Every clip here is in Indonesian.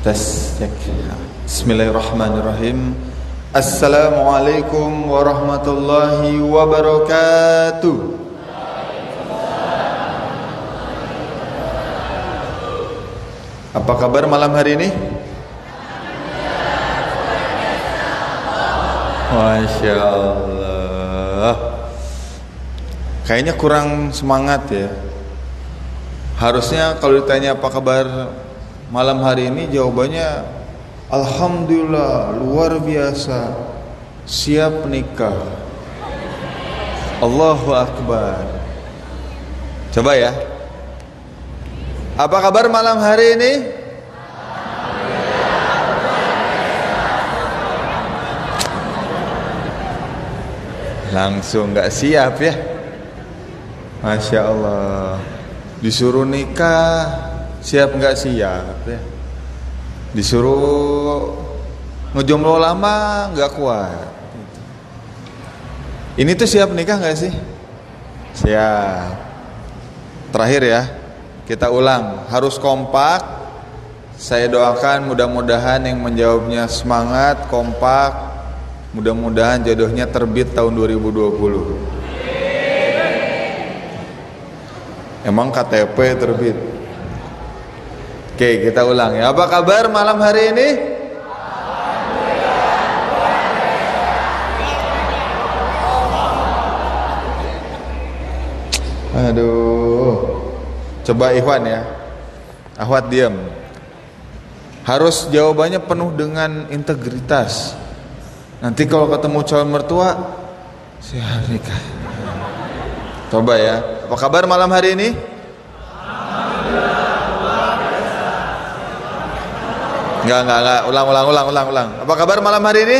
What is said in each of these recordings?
Tes cek. Bismillahirrahmanirrahim. Assalamualaikum warahmatullahi wabarakatuh. Apa kabar malam hari ini? Masya Allah Kayaknya kurang semangat ya Harusnya kalau ditanya apa kabar malam hari ini Jawabannya Alhamdulillah luar biasa. Siap nikah. Allahu Akbar. Coba ya. Apa kabar malam hari ini? langsung nggak siap ya. Masya Allah. Disuruh nikah siap nggak siap ya? Disuruh ngejomblo lama nggak kuat. Ini tuh siap nikah nggak sih? Siap. Terakhir ya kita ulang. Harus kompak. Saya doakan mudah-mudahan yang menjawabnya semangat kompak. Mudah-mudahan jodohnya terbit tahun 2020. Emang KTP terbit. Oke, kita ulang ya. Apa kabar malam hari ini? Aduh. Coba Ikhwan ya. Ahwat diam. Harus jawabannya penuh dengan integritas. Nanti kalau ketemu calon mertua, saya nikah. Coba ya. Apa kabar malam hari ini? Enggak, enggak, enggak. Ulang, ulang, ulang, ulang, ulang. Apa kabar malam hari ini?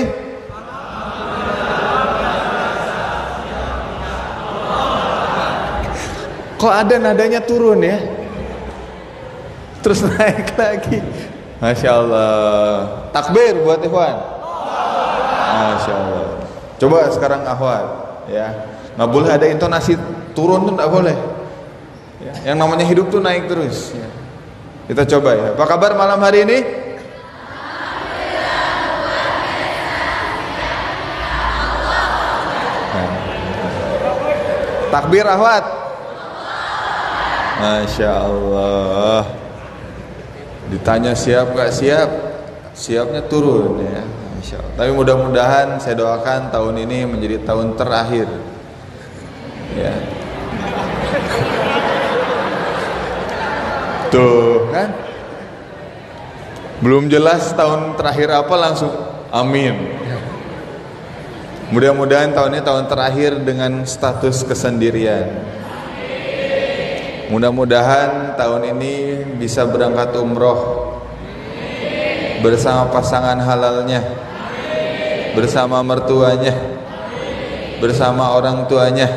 Kok ada nadanya turun ya? Terus naik lagi. Masya Allah. Takbir buat Ikhwan. Masya Allah. Coba sekarang ahwat, ya. Nggak boleh ada intonasi turun tuh nggak boleh. Ya. Yang namanya hidup tuh naik terus. Ya. Kita coba ya. Apa kabar malam hari ini? Takbir ahwat. Masya Allah. Ditanya siap nggak siap? Siapnya turun ya. Insya Allah. Tapi mudah-mudahan saya doakan tahun ini menjadi tahun terakhir. Ya. Tuh kan? Belum jelas tahun terakhir apa langsung amin. Mudah-mudahan tahun ini tahun terakhir dengan status kesendirian. Mudah-mudahan tahun ini bisa berangkat umroh bersama pasangan halalnya bersama mertuanya bersama orang tuanya.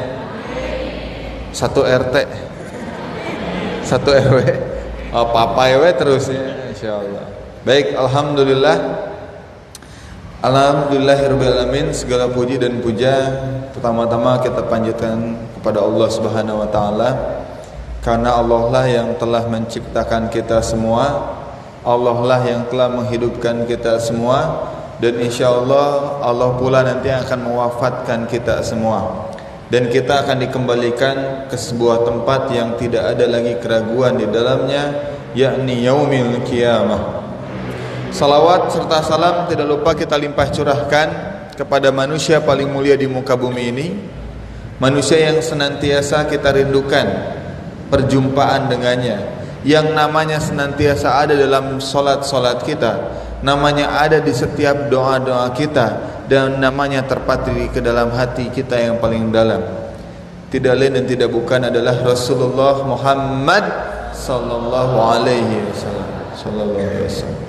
Satu RT satu RW oh, papa RW terus ya insyaallah baik alhamdulillah Alhamdulillahirrahmanirrahim segala puji dan puja pertama-tama kita panjatkan kepada Allah Subhanahu wa taala. Karena Allah lah yang telah menciptakan kita semua Allah lah yang telah menghidupkan kita semua dan insya Allah Allah pula nanti akan mewafatkan kita semua. Dan kita akan dikembalikan ke sebuah tempat yang tidak ada lagi keraguan di dalamnya yakni yaumil kiamah salawat serta salam tidak lupa kita limpah curahkan kepada manusia paling mulia di muka bumi ini. Manusia yang senantiasa kita rindukan perjumpaan dengannya yang namanya senantiasa ada dalam solat-solat kita namanya ada di setiap doa-doa kita dan namanya terpatri ke dalam hati kita yang paling dalam. Tidak lain dan tidak bukan adalah Rasulullah Muhammad sallallahu alaihi wasallam. Sallallahu alaihi wasallam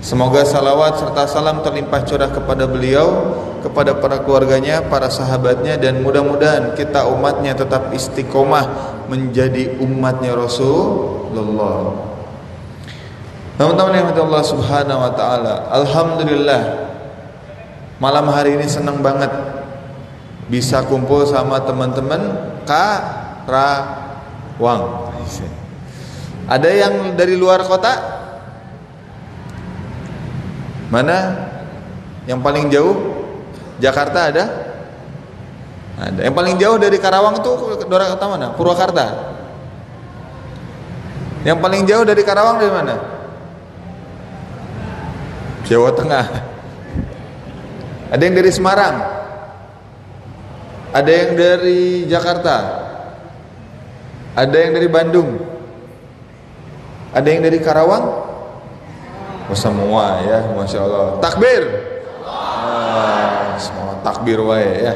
Semoga salawat serta salam terlimpah curah kepada beliau, kepada para keluarganya, para sahabatnya dan mudah-mudahan kita umatnya tetap istiqomah menjadi umatnya Rasulullah. Teman-teman yang Allah Subhanahu wa taala, alhamdulillah malam hari ini senang banget bisa kumpul sama teman-teman Karawang. Ada yang dari luar kota? Mana? Yang paling jauh? Jakarta ada? Ada. Yang paling jauh dari Karawang tuh daerah kota mana? Purwakarta. Yang paling jauh dari Karawang dari mana? Jawa Tengah. Ada yang dari Semarang. Ada yang dari Jakarta. Ada yang dari Bandung. Ada yang dari Karawang. Semua ya, masya Allah. Takbir. Ah, semua takbir wae ya.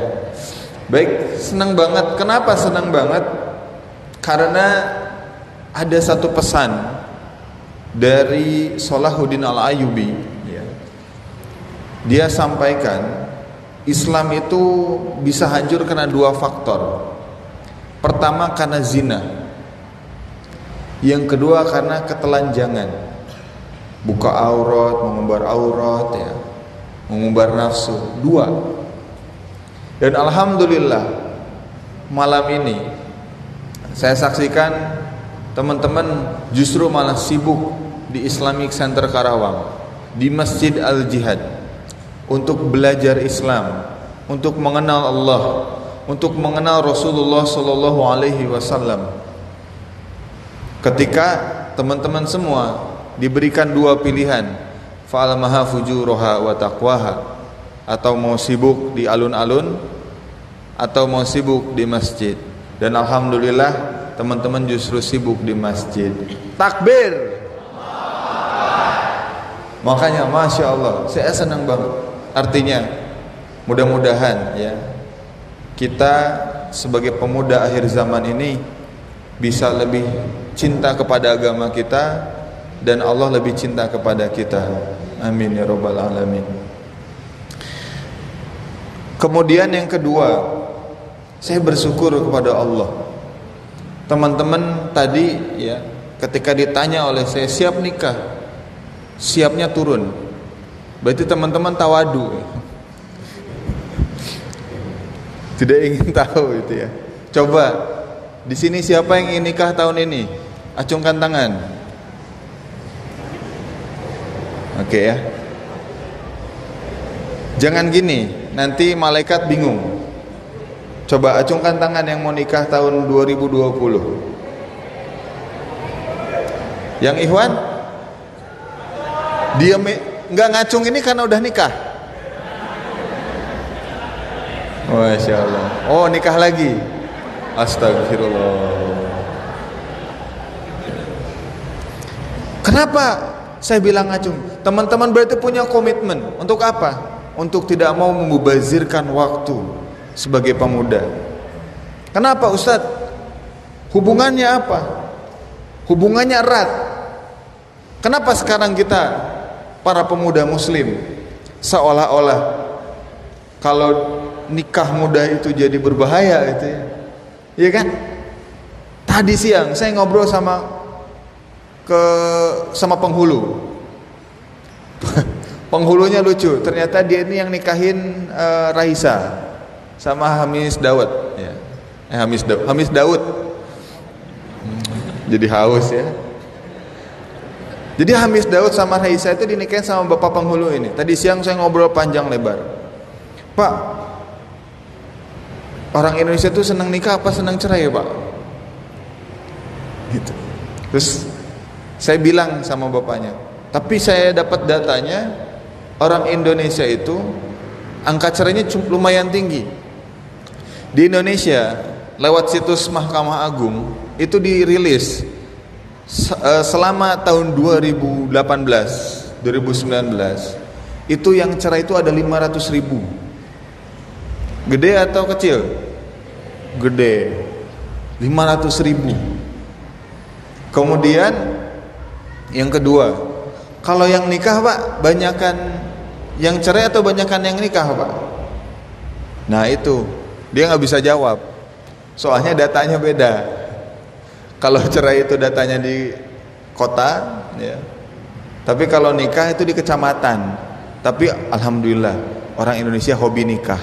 Baik, senang banget. Kenapa senang banget? Karena ada satu pesan dari Salahuddin Al Ayubi. Ya. Dia sampaikan Islam itu bisa hancur karena dua faktor. Pertama karena zina. Yang kedua karena ketelanjangan. Buka aurat, mengumbar aurat ya. Mengumbar nafsu. Dua. Dan alhamdulillah malam ini saya saksikan teman-teman justru malah sibuk di Islamic Center Karawang di Masjid Al Jihad untuk belajar Islam, untuk mengenal Allah, untuk mengenal Rasulullah Sallallahu Alaihi Wasallam. Ketika teman-teman semua diberikan dua pilihan, fa'alamaha fujuroha wa taqwaha atau mau sibuk di alun-alun atau mau sibuk di masjid. Dan alhamdulillah teman-teman justru sibuk di masjid. Takbir. Makanya masya Allah, saya senang banget. Artinya mudah-mudahan ya kita sebagai pemuda akhir zaman ini bisa lebih cinta kepada agama kita dan Allah lebih cinta kepada kita. Amin ya robbal alamin. Kemudian yang kedua, saya bersyukur kepada Allah. Teman-teman tadi ya ketika ditanya oleh saya siap nikah? Siapnya turun. Berarti teman-teman tawadu tidak ingin tahu itu ya. Coba di sini siapa yang ingin nikah tahun ini? Acungkan tangan oke ya jangan gini nanti malaikat bingung Coba acungkan tangan yang mau nikah tahun 2020. Yang Ikhwan? Dia nggak ngacung ini karena udah nikah. Masya Allah. Oh nikah lagi. Astagfirullah. Kenapa saya bilang ngacung? Teman-teman berarti punya komitmen. Untuk apa? Untuk tidak mau membazirkan waktu sebagai pemuda. Kenapa Ustadz? Hubungannya apa? Hubungannya erat. Kenapa sekarang kita para pemuda muslim seolah-olah kalau nikah muda itu jadi berbahaya itu ya. Iya kan? Tadi siang saya ngobrol sama ke sama penghulu. Penghulunya lucu, ternyata dia ini yang nikahin uh, Raisa sama Hamis Dawud ya. Eh, Hamis Daud. Hamis Daud. Jadi haus ya. Jadi Hamis Daud sama Raisa itu dinikahin sama bapak penghulu ini. Tadi siang saya ngobrol panjang lebar. Pak, orang Indonesia itu senang nikah apa senang cerai ya Pak? Gitu. Terus saya bilang sama bapaknya, tapi saya dapat datanya orang Indonesia itu angka cerainya lumayan tinggi. Di Indonesia lewat situs Mahkamah Agung itu dirilis eh, selama tahun 2018 2019 itu yang cerai itu ada 500 ribu. Gede atau kecil? Gede. 500 ribu. Kemudian yang kedua kalau yang nikah pak banyakkan yang cerai atau banyakkan yang nikah pak nah itu dia nggak bisa jawab. Soalnya datanya beda. Kalau cerai itu datanya di kota, ya. Tapi kalau nikah itu di kecamatan. Tapi alhamdulillah orang Indonesia hobi nikah.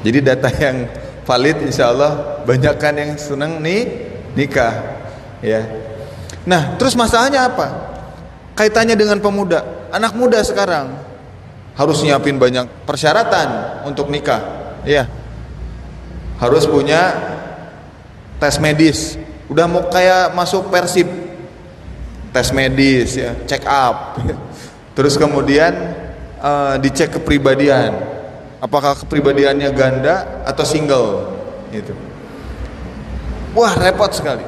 Jadi data yang valid insya Allah banyakkan yang senang nih nikah ya. Nah terus masalahnya apa? Kaitannya dengan pemuda anak muda sekarang harus nyiapin banyak persyaratan untuk nikah. Iya. Harus punya tes medis. Udah mau kayak masuk persib. Tes medis ya, check up. Terus kemudian uh, dicek kepribadian. Apakah kepribadiannya ganda atau single gitu. Wah, repot sekali.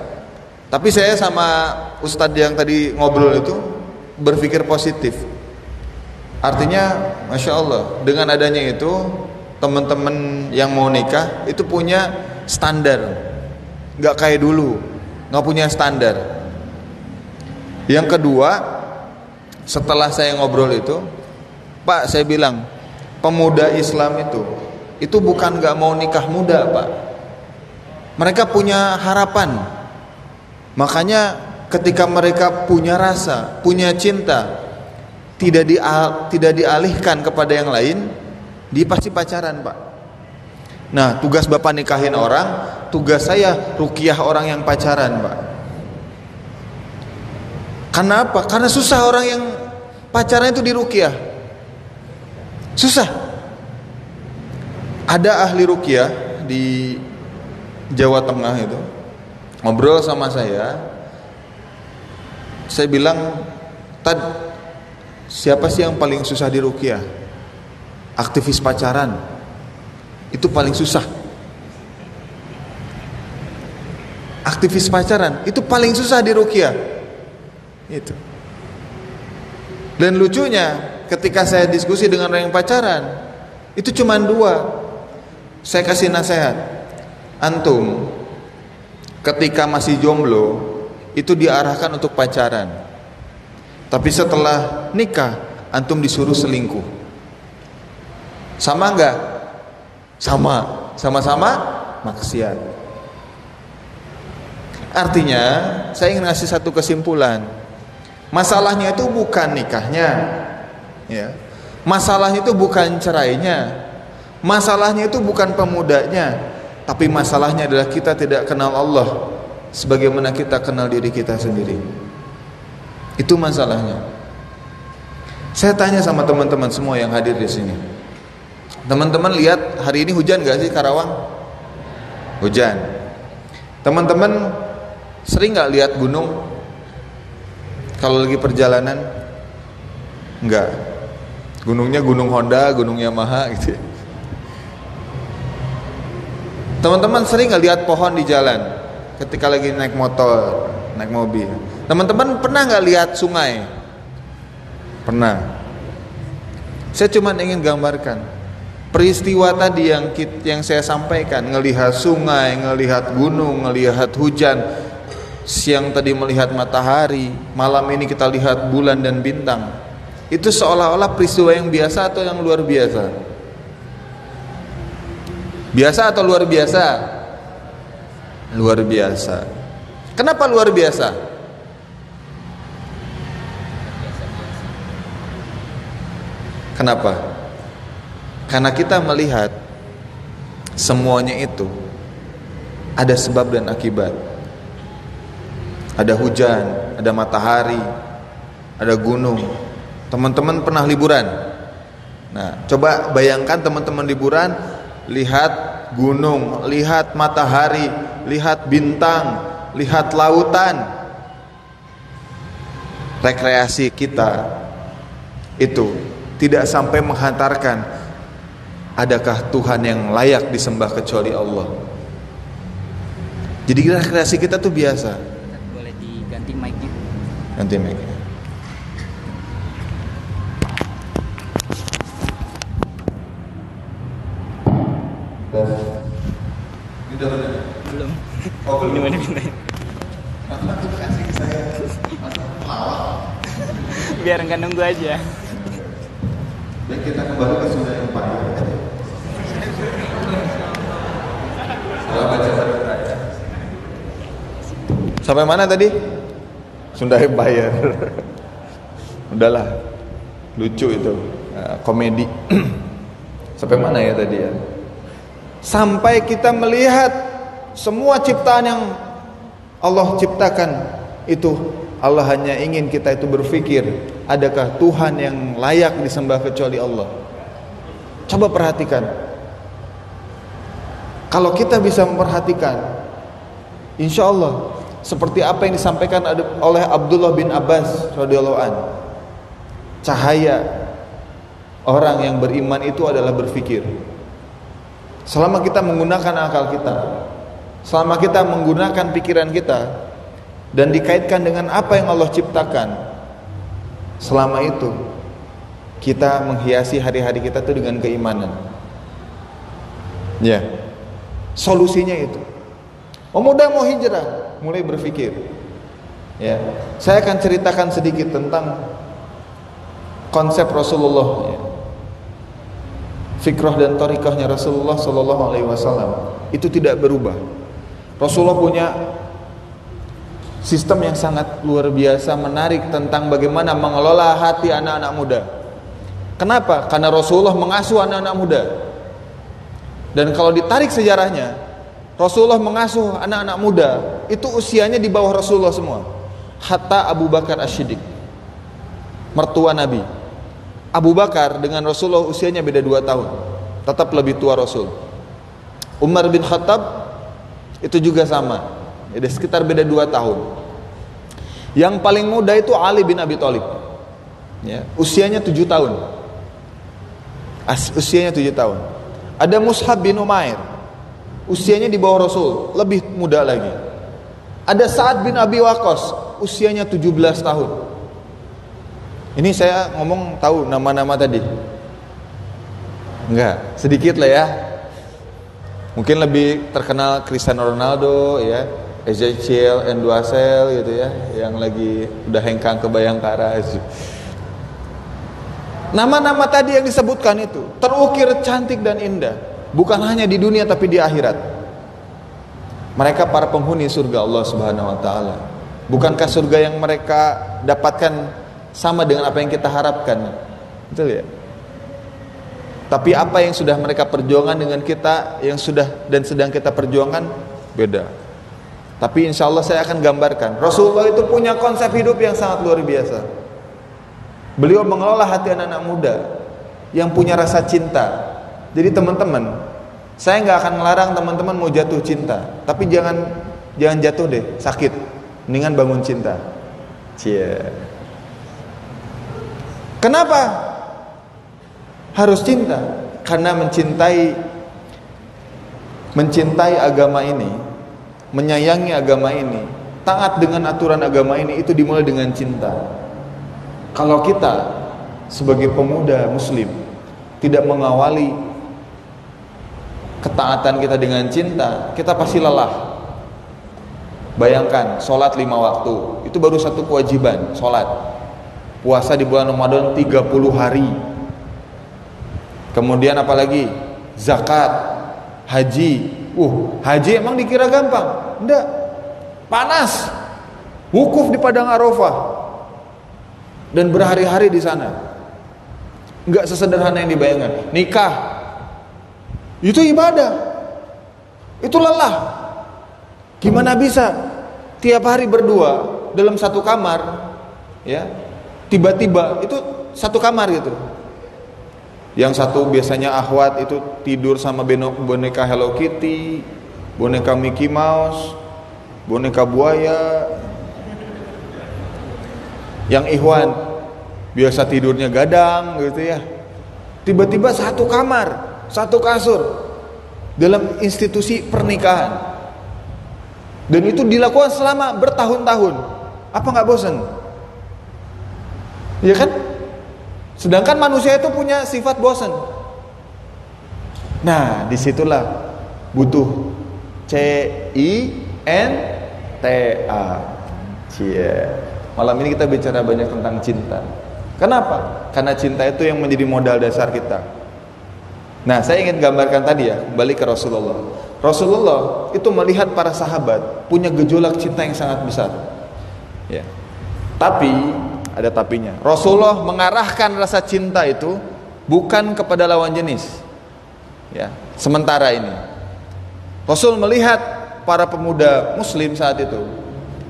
Tapi saya sama ustadz yang tadi ngobrol itu berpikir positif. Artinya, masya Allah, dengan adanya itu teman-teman yang mau nikah itu punya standar, nggak kayak dulu, nggak punya standar. Yang kedua, setelah saya ngobrol itu, Pak, saya bilang pemuda Islam itu itu bukan nggak mau nikah muda, Pak. Mereka punya harapan. Makanya ketika mereka punya rasa, punya cinta, tidak di tidak dialihkan kepada yang lain, dia pasti pacaran, Pak. Nah, tugas Bapak nikahin orang, tugas saya rukiah orang yang pacaran, Pak. Karena? Karena susah orang yang pacaran itu dirukiah. Susah. Ada ahli rukiah di Jawa Tengah itu ngobrol sama saya. Saya bilang, "Tad, Siapa sih yang paling susah di rukiah? Aktivis pacaran. Itu paling susah. Aktivis pacaran itu paling susah di rukiah. Itu. Dan lucunya ketika saya diskusi dengan orang yang pacaran, itu cuma dua. Saya kasih nasihat. Antum ketika masih jomblo itu diarahkan untuk pacaran tapi setelah nikah antum disuruh selingkuh. Sama enggak? Sama. Sama-sama maksiat. Artinya, saya ingin ngasih satu kesimpulan. Masalahnya itu bukan nikahnya. Ya. Masalahnya itu bukan cerainya. Masalahnya itu bukan pemudanya, tapi masalahnya adalah kita tidak kenal Allah sebagaimana kita kenal diri kita sendiri. Itu masalahnya. Saya tanya sama teman-teman semua yang hadir di sini. Teman-teman lihat hari ini hujan gak sih Karawang? Hujan. Teman-teman sering gak lihat gunung? Kalau lagi perjalanan? Enggak. Gunungnya gunung Honda, gunung Yamaha gitu. Teman-teman sering gak lihat pohon di jalan ketika lagi naik motor, naik mobil? Teman-teman pernah nggak lihat sungai? Pernah. Saya cuma ingin gambarkan peristiwa tadi yang yang saya sampaikan, ngelihat sungai, ngelihat gunung, ngelihat hujan. Siang tadi melihat matahari, malam ini kita lihat bulan dan bintang. Itu seolah-olah peristiwa yang biasa atau yang luar biasa? Biasa atau luar biasa? Luar biasa. Kenapa luar biasa? Kenapa? Karena kita melihat semuanya itu ada sebab dan akibat. Ada hujan, ada matahari, ada gunung. Teman-teman pernah liburan? Nah, coba bayangkan teman-teman liburan lihat gunung, lihat matahari, lihat bintang, lihat lautan. Rekreasi kita itu tidak sampai menghantarkan adakah Tuhan yang layak disembah kecuali Allah? Jadi kreasi kita tuh biasa. Boleh diganti mic-nya. Ganti mic-nya. belum oh belum ini mana bintangnya biar nggak nunggu aja dan kita kembali ke Sunda Empire. Salah baca ya. Sampai mana tadi? Sunda Empire. Udahlah, lucu itu, nah, komedi. Sampai mana ya tadi ya? Sampai kita melihat semua ciptaan yang Allah ciptakan itu Allah hanya ingin kita itu berpikir, adakah Tuhan yang layak disembah kecuali Allah? Coba perhatikan. Kalau kita bisa memperhatikan, insya Allah seperti apa yang disampaikan oleh Abdullah bin Abbas radhiyallahu an. Cahaya orang yang beriman itu adalah berpikir. Selama kita menggunakan akal kita, selama kita menggunakan pikiran kita dan dikaitkan dengan apa yang Allah ciptakan, selama itu kita menghiasi hari-hari kita itu dengan keimanan. Ya. Solusinya itu. Pemuda mau hijrah, mulai berpikir. Ya. Saya akan ceritakan sedikit tentang konsep Rasulullah ya. Fikrah dan tarikahnya Rasulullah Sallallahu Alaihi Wasallam itu tidak berubah. Rasulullah punya sistem yang sangat luar biasa menarik tentang bagaimana mengelola hati anak-anak muda. Kenapa? Karena Rasulullah mengasuh anak-anak muda. Dan kalau ditarik sejarahnya, Rasulullah mengasuh anak-anak muda itu usianya di bawah Rasulullah semua. Hatta Abu Bakar Ashidik, mertua Nabi. Abu Bakar dengan Rasulullah usianya beda dua tahun, tetap lebih tua Rasul. Umar bin Khattab itu juga sama, ada sekitar beda dua tahun. Yang paling muda itu Ali bin Abi Thalib, ya, usianya tujuh tahun. As, usianya tujuh tahun. Ada Mushab bin Umair. Usianya di bawah Rasul, lebih muda lagi. Ada Sa'ad bin Abi Waqqas, usianya 17 tahun. Ini saya ngomong tahu nama-nama tadi. Enggak, sedikit lah ya. Mungkin lebih terkenal Cristiano Ronaldo ya, Ezekiel Enduasel gitu ya, yang lagi udah hengkang ke Bayangkara. Nama-nama tadi yang disebutkan itu terukir cantik dan indah, bukan hanya di dunia tapi di akhirat. Mereka para penghuni surga Allah Subhanahu wa taala. Bukankah surga yang mereka dapatkan sama dengan apa yang kita harapkan? Betul ya? Tapi apa yang sudah mereka perjuangkan dengan kita yang sudah dan sedang kita perjuangkan beda. Tapi insya Allah saya akan gambarkan Rasulullah itu punya konsep hidup yang sangat luar biasa. Beliau mengelola hati anak-anak muda yang punya rasa cinta. Jadi teman-teman, saya nggak akan melarang teman-teman mau jatuh cinta, tapi jangan jangan jatuh deh, sakit. Mendingan bangun cinta. Cie. Kenapa harus cinta? Karena mencintai mencintai agama ini, menyayangi agama ini, taat dengan aturan agama ini itu dimulai dengan cinta. Kalau kita sebagai pemuda muslim tidak mengawali ketaatan kita dengan cinta, kita pasti lelah. Bayangkan, sholat lima waktu, itu baru satu kewajiban, sholat. Puasa di bulan Ramadan 30 hari. Kemudian apalagi? Zakat, haji. Uh, haji emang dikira gampang? Enggak. Panas. Wukuf di padang Arafah dan berhari-hari di sana. Enggak sesederhana yang dibayangkan. Nikah itu ibadah. Itu lelah. Gimana bisa tiap hari berdua dalam satu kamar ya? Tiba-tiba itu satu kamar gitu. Yang satu biasanya ahwat itu tidur sama boneka Hello Kitty, boneka Mickey Mouse, boneka buaya, yang ikhwan biasa tidurnya gadang gitu ya. Tiba-tiba satu kamar satu kasur dalam institusi pernikahan. Dan itu dilakukan selama bertahun-tahun. Apa nggak bosan ya kan sedangkan manusia itu punya sifat bosan nah di situlah butuh C I N T A Cie Malam ini kita bicara banyak tentang cinta. Kenapa? Karena cinta itu yang menjadi modal dasar kita. Nah, saya ingin gambarkan tadi ya, kembali ke Rasulullah. Rasulullah itu melihat para sahabat punya gejolak cinta yang sangat besar. Ya. Tapi ada tapinya. Rasulullah mengarahkan rasa cinta itu bukan kepada lawan jenis. Ya, sementara ini. Rasul melihat para pemuda muslim saat itu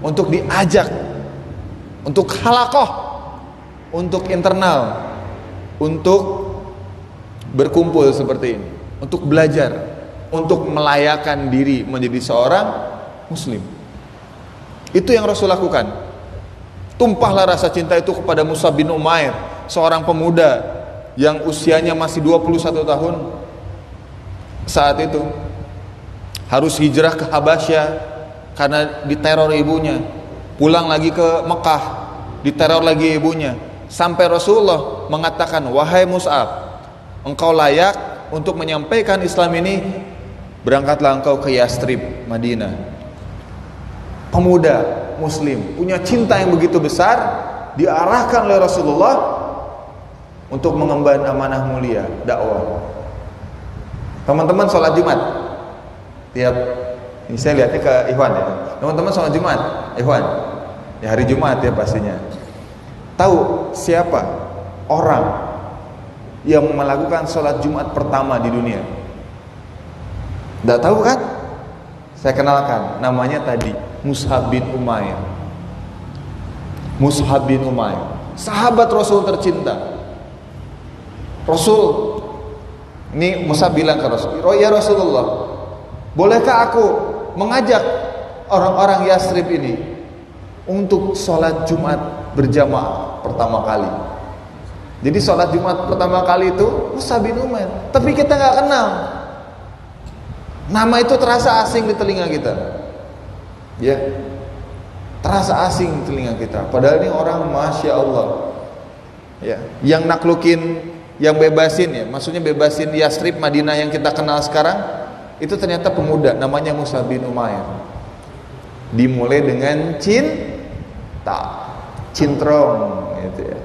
untuk diajak untuk halakoh, untuk internal, untuk berkumpul seperti ini, untuk belajar, untuk melayakan diri menjadi seorang muslim. Itu yang Rasul lakukan. Tumpahlah rasa cinta itu kepada Musa bin Umair, seorang pemuda yang usianya masih 21 tahun. Saat itu harus hijrah ke Habasyah karena diteror ibunya. Pulang lagi ke Mekah diteror lagi ibunya. Sampai Rasulullah mengatakan wahai Mus'ab engkau layak untuk menyampaikan Islam ini. Berangkatlah engkau ke Yastrib Madinah. Pemuda muslim punya cinta yang begitu besar diarahkan oleh Rasulullah untuk mengemban amanah mulia dakwah. Teman-teman sholat Jumat. Tiap ini saya lihatnya ke Ikhwan ya. Teman-teman sholat Jumat Ikhwan. Ya hari Jumat ya pastinya. Tahu siapa orang yang melakukan sholat Jumat pertama di dunia? Tidak tahu kan? Saya kenalkan namanya tadi Mushab bin Umair Mushab bin Umair sahabat Rasul tercinta Rasul ini Musa bilang ke Rasul ya Rasulullah bolehkah aku mengajak orang-orang Yasrib ini untuk sholat Jumat berjamaah pertama kali. Jadi sholat Jumat pertama kali itu Musa bin Umair. Tapi kita nggak kenal. Nama itu terasa asing di telinga kita. Ya, terasa asing telinga kita. Padahal ini orang masya Allah. Ya, yang naklukin, yang bebasin ya, maksudnya bebasin Yasrib Madinah yang kita kenal sekarang itu ternyata pemuda. Namanya Musa bin Umair. Dimulai dengan cin tak cintrong gitu ya.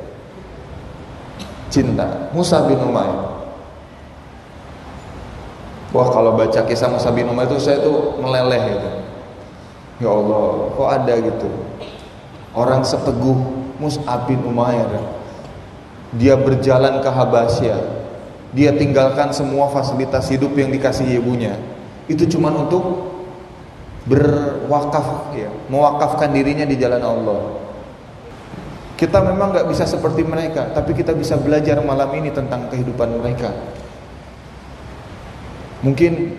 Cinta. Musa bin Umair. Wah kalau baca kisah Musa bin Umair itu saya tuh meleleh gitu ya Allah kok ada gitu orang seteguh Musa bin Umair dia berjalan ke Habasya dia tinggalkan semua fasilitas hidup yang dikasih ibunya itu cuma untuk berwakaf ya, mewakafkan dirinya di jalan Allah. Kita memang nggak bisa seperti mereka, tapi kita bisa belajar malam ini tentang kehidupan mereka. Mungkin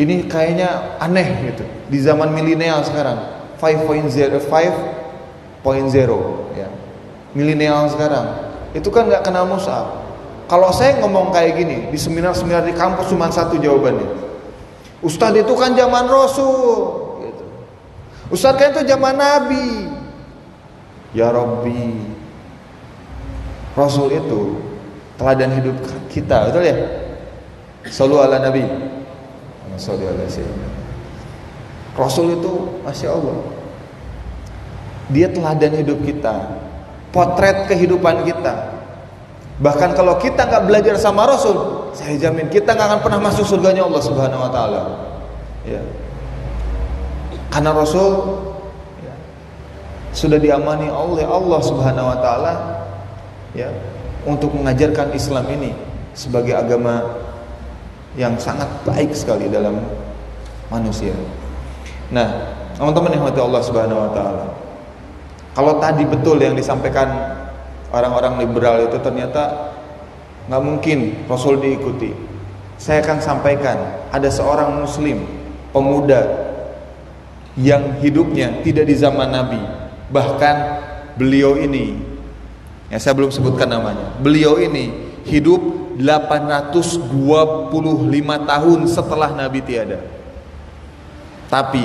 ini kayaknya aneh gitu di zaman milenial sekarang 5.0 5.0 ya milenial sekarang itu kan nggak kenal Musa kalau saya ngomong kayak gini di seminar-seminar di kampus cuma satu jawabannya Ustadz itu kan zaman Rasul. Gitu. Ustadz kan itu zaman Nabi. Ya Rabbi. Rasul itu teladan hidup kita, betul ya? Sallu ala Nabi. Rasul itu Masya Allah Dia teladan hidup kita Potret kehidupan kita Bahkan kalau kita nggak belajar sama Rasul, saya jamin kita nggak akan pernah masuk surganya Allah Subhanahu Wa Taala. Ya. Karena Rasul ya, sudah diamani oleh Allah Subhanahu Wa Taala, ya, untuk mengajarkan Islam ini sebagai agama yang sangat baik sekali dalam manusia. Nah, teman-teman yang Allah Subhanahu Wa Taala, kalau tadi betul yang disampaikan orang-orang liberal itu ternyata nggak mungkin Rasul diikuti. Saya akan sampaikan ada seorang Muslim pemuda yang hidupnya tidak di zaman Nabi, bahkan beliau ini, ya saya belum sebutkan namanya, beliau ini hidup 825 tahun setelah Nabi tiada. Tapi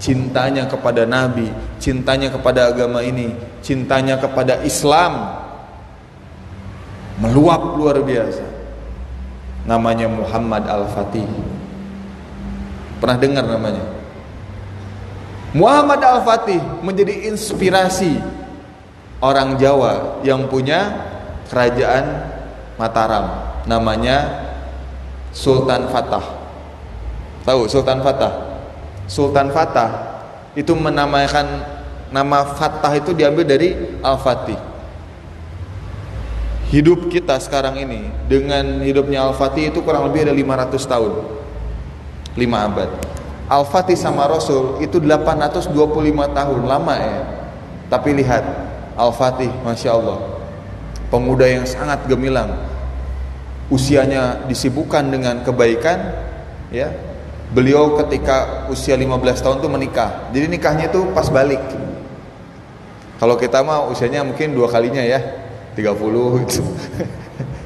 cintanya kepada Nabi, cintanya kepada agama ini, cintanya kepada Islam meluap luar biasa. Namanya Muhammad Al-Fatih. Pernah dengar namanya? Muhammad Al-Fatih menjadi inspirasi orang Jawa yang punya kerajaan Mataram. Namanya Sultan Fatah. Tahu Sultan Fatah? Sultan Fatah itu menamakan nama Fatah itu diambil dari Al-Fatih. Hidup kita sekarang ini dengan hidupnya Al-Fatih itu kurang lebih ada 500 tahun. 5 abad. Al-Fatih sama Rasul itu 825 tahun. Lama ya. Tapi lihat Al-Fatih, Masya Allah. Pemuda yang sangat gemilang Usianya disibukkan dengan kebaikan ya. Beliau ketika usia 15 tahun itu menikah. Jadi nikahnya itu pas balik. Kalau kita mah usianya mungkin dua kalinya ya 30 itu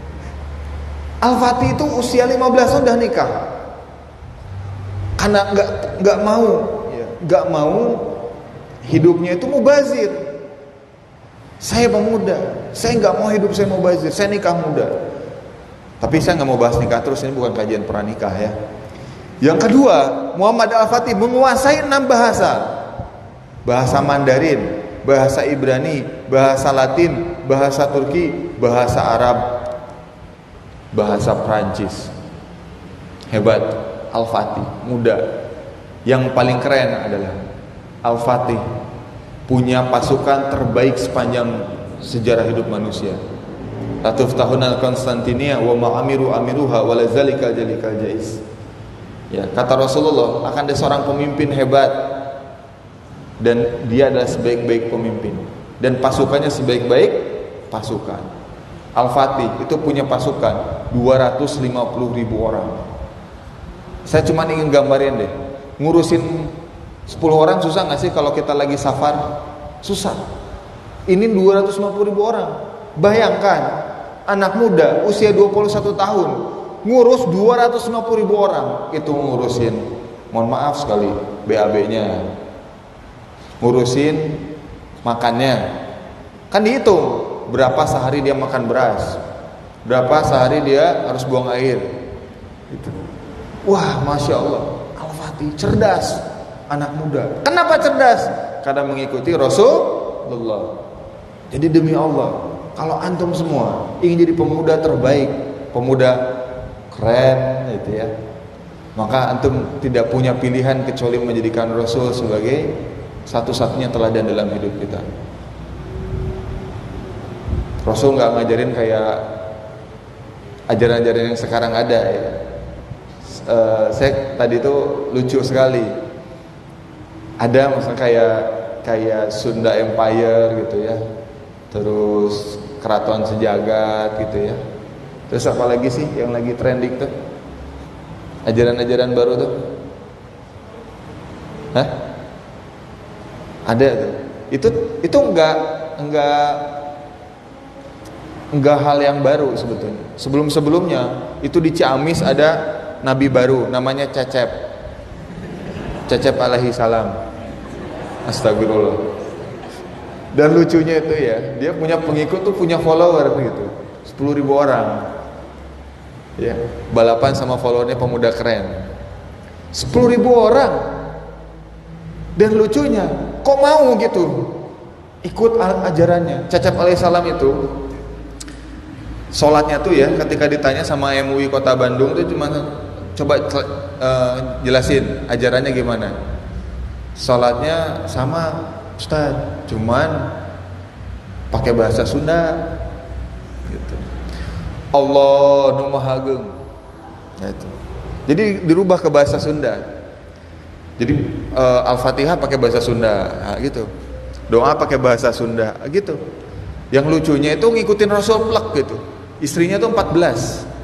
Al-Fatih itu usia 15 tahun udah nikah. Karena nggak nggak mau nggak mau hidupnya itu mubazir. Saya pemuda saya nggak mau hidup saya mubazir saya nikah muda tapi saya nggak mau bahas nikah terus ini bukan kajian pernikah ya yang kedua Muhammad Al-Fatih menguasai enam bahasa bahasa Mandarin bahasa Ibrani bahasa Latin bahasa Turki bahasa Arab bahasa Prancis hebat Al-Fatih, muda. Yang paling keren adalah Al-Fatih punya pasukan terbaik sepanjang sejarah hidup manusia. Latuf tahun al-Konstantinia wa ma'amiru amiruha wa lazalika jalika jais. Ya, kata Rasulullah akan ada seorang pemimpin hebat dan dia adalah sebaik-baik pemimpin dan pasukannya sebaik-baik pasukan. Al-Fatih itu punya pasukan 250 ribu orang saya cuma ingin gambarin deh, ngurusin 10 orang susah nggak sih kalau kita lagi safar? Susah. Ini 250 ribu orang. Bayangkan, anak muda usia 21 tahun ngurus 250 ribu orang itu ngurusin mohon maaf sekali BAB-nya ngurusin makannya kan dihitung berapa sehari dia makan beras berapa sehari dia harus buang air gitu. Wah, masya Allah, Al-Fatih cerdas, anak muda. Kenapa cerdas? Karena mengikuti Rasulullah. Jadi demi Allah, kalau antum semua ingin jadi pemuda terbaik, pemuda keren, gitu ya, maka antum tidak punya pilihan kecuali menjadikan Rasul sebagai satu-satunya teladan dalam hidup kita. Rasul nggak ngajarin kayak ajaran-ajaran yang sekarang ada ya uh, saya tadi itu lucu sekali. Ada maksudnya kayak kayak Sunda Empire gitu ya. Terus Keraton Sejagat gitu ya. Terus apa lagi sih yang lagi trending tuh? Ajaran-ajaran baru tuh? Hah? Ada tuh. Itu itu enggak enggak enggak hal yang baru sebetulnya. Sebelum-sebelumnya itu di Ciamis ada nabi baru namanya Cecep Cecep alaihi salam astagfirullah dan lucunya itu ya dia punya pengikut tuh punya follower gitu. 10 ribu orang. Ya balapan sama followernya pemuda keren. 10 ribu orang. Dan lucunya kok mau gitu? Ikut ajarannya. Cecep alaihissalam itu sholatnya tuh ya ketika ditanya sama MUI Kota Bandung tuh cuma coba uh, jelasin ajarannya gimana. Sholatnya sama Ustaz cuman pakai bahasa Sunda. Gitu. Allah nu mahageng gitu. jadi dirubah ke bahasa Sunda. Jadi uh, Al-Fatihah pakai bahasa Sunda. Nah, gitu. Doa pakai bahasa Sunda. Gitu. Yang lucunya itu ngikutin Rasul plek gitu. Istrinya tuh 14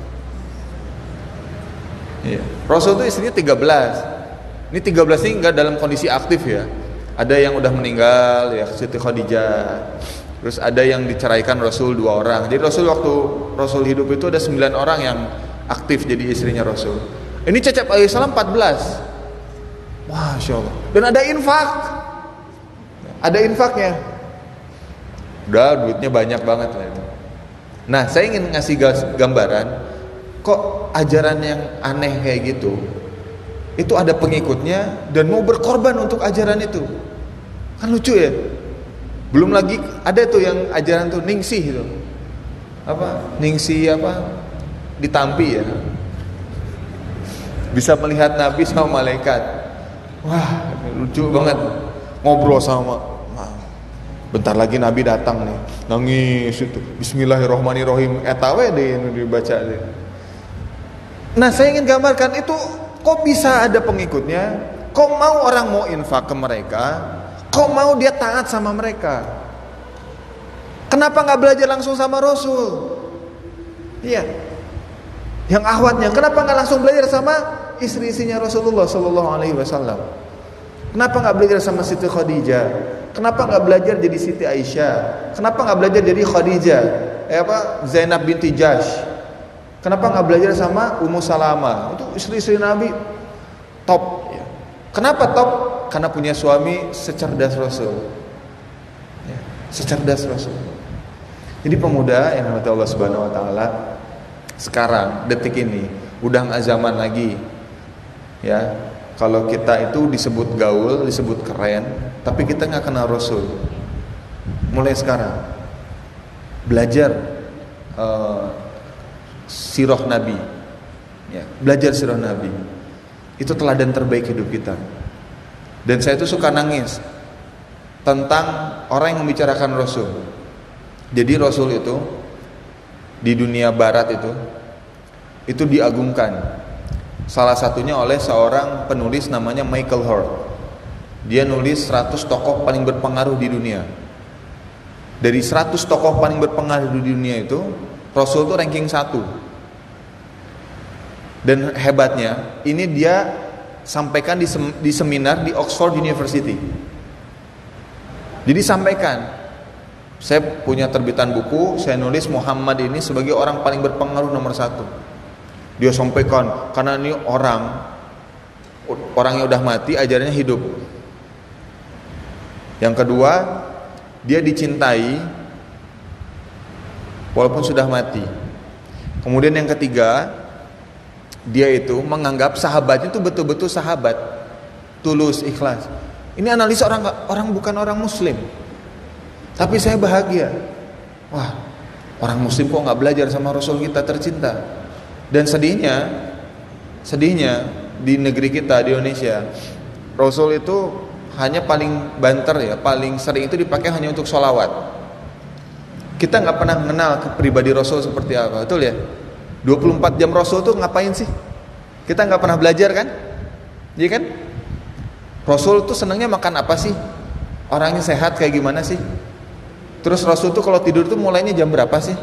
Iya. Rasul itu istrinya 13. Ini 13 ini enggak dalam kondisi aktif ya. Ada yang udah meninggal ya Siti Khadijah. Terus ada yang diceraikan Rasul dua orang. Jadi Rasul waktu Rasul hidup itu ada 9 orang yang aktif jadi istrinya Rasul. Ini Cecep alaihissalam 14. Masya Allah. Dan ada infak. Ada infaknya. Udah duitnya banyak banget lah itu. Nah saya ingin ngasih gambaran kok ajaran yang aneh kayak gitu itu ada pengikutnya dan mau berkorban untuk ajaran itu. Kan lucu ya. Belum lagi ada tuh yang ajaran tuh ningsih itu. Apa? Ningsih apa? Ditampi ya. Bisa melihat nabi sama malaikat. Wah lucu banget. Ngobrol sama bentar lagi nabi datang nih. Nangis itu. Bismillahirrohmanirrohim etawe deh dibaca deh. Nah saya ingin gambarkan itu kok bisa ada pengikutnya, kok mau orang mau infak ke mereka, Kok mau dia taat sama mereka? Kenapa nggak belajar langsung sama Rasul? Iya. Yang ahwatnya, kenapa nggak langsung belajar sama istri-istrinya Rasulullah Shallallahu Alaihi Wasallam? Kenapa nggak belajar sama Siti Khadijah? Kenapa nggak belajar jadi Siti Aisyah? Kenapa nggak belajar jadi Khadijah? Eh apa? Zainab binti Jash. Kenapa nggak belajar sama Ummu Salama? Itu istri-istri Nabi top. Ya. Kenapa top? Karena punya suami secerdas Rasul. Ya, secerdas Rasul. Jadi pemuda yang namanya Allah Subhanahu Wa Taala sekarang detik ini udah nggak zaman lagi ya kalau kita itu disebut gaul disebut keren tapi kita nggak kenal Rasul mulai sekarang belajar uh, sirah Nabi. Ya, belajar sirah Nabi. Itu teladan terbaik hidup kita. Dan saya itu suka nangis tentang orang yang membicarakan Rasul. Jadi Rasul itu di dunia barat itu itu diagungkan salah satunya oleh seorang penulis namanya Michael Hort. Dia nulis 100 tokoh paling berpengaruh di dunia. Dari 100 tokoh paling berpengaruh di dunia itu Rasul itu ranking 1 dan hebatnya ini dia sampaikan di, sem di seminar di Oxford University jadi sampaikan saya punya terbitan buku, saya nulis Muhammad ini sebagai orang paling berpengaruh nomor satu. Dia sampaikan, karena ini orang, orang yang udah mati, ajarannya hidup. Yang kedua, dia dicintai, walaupun sudah mati. Kemudian yang ketiga, dia itu menganggap sahabatnya itu betul-betul sahabat, tulus, ikhlas. Ini analisa orang orang bukan orang muslim. Tapi saya bahagia. Wah, orang muslim kok nggak belajar sama Rasul kita tercinta. Dan sedihnya, sedihnya di negeri kita di Indonesia, Rasul itu hanya paling banter ya, paling sering itu dipakai hanya untuk sholawat. Kita nggak pernah mengenal pribadi Rasul seperti apa, betul ya? 24 jam Rasul tuh ngapain sih? Kita nggak pernah belajar kan? Iya kan? Rasul tuh senangnya makan apa sih? Orangnya sehat kayak gimana sih? Terus Rasul tuh kalau tidur tuh mulainya jam berapa sih?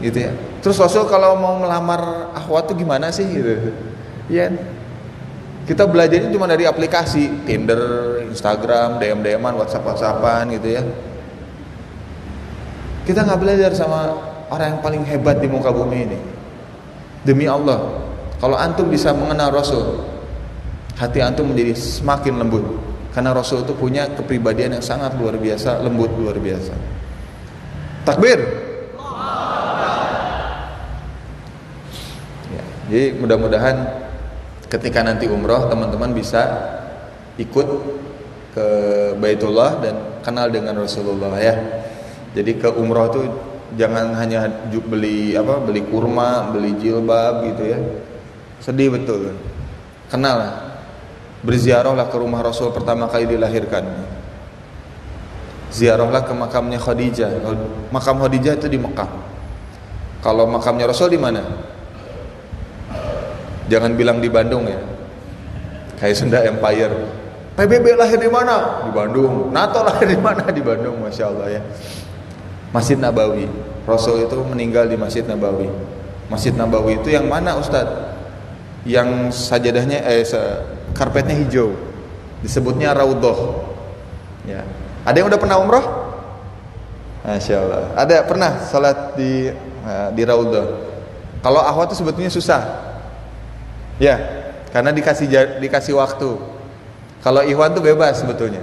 Gitu ya. Terus Rasul kalau mau melamar akhwat tuh gimana sih gitu. Iya. Kita belajarnya cuma dari aplikasi Tinder, Instagram, DM-DMan, WhatsApp-WhatsAppan gitu ya. Kita nggak belajar sama orang yang paling hebat di muka bumi ini. Demi Allah, kalau antum bisa mengenal Rasul, hati antum menjadi semakin lembut. Karena Rasul itu punya kepribadian yang sangat luar biasa, lembut luar biasa. Takbir. Ya, jadi mudah-mudahan ketika nanti umroh teman-teman bisa ikut ke Baitullah dan kenal dengan Rasulullah ya. Jadi ke umroh itu jangan hanya beli apa beli kurma, beli jilbab gitu ya. Sedih betul. Kenal lah. Berziarahlah ke rumah Rasul pertama kali dilahirkan. Ziarahlah ke makamnya Khadijah. Makam Khadijah itu di Mekah. Kalau makamnya Rasul di mana? Jangan bilang di Bandung ya. Kayak Sunda Empire. PBB lahir di mana? Di Bandung. NATO lahir di mana? Di Bandung masya Allah ya. Masjid Nabawi Rasul itu meninggal di Masjid Nabawi. Masjid Nabawi itu yang mana Ustadz yang sajadahnya eh karpetnya hijau. Disebutnya raudhoh ya. Ada yang udah pernah umroh? Masya Allah ada pernah salat di uh, di raudhoh kalau ahwat itu sebetulnya susah. Ya karena dikasih dikasih waktu. Kalau ikhwan tuh bebas sebetulnya.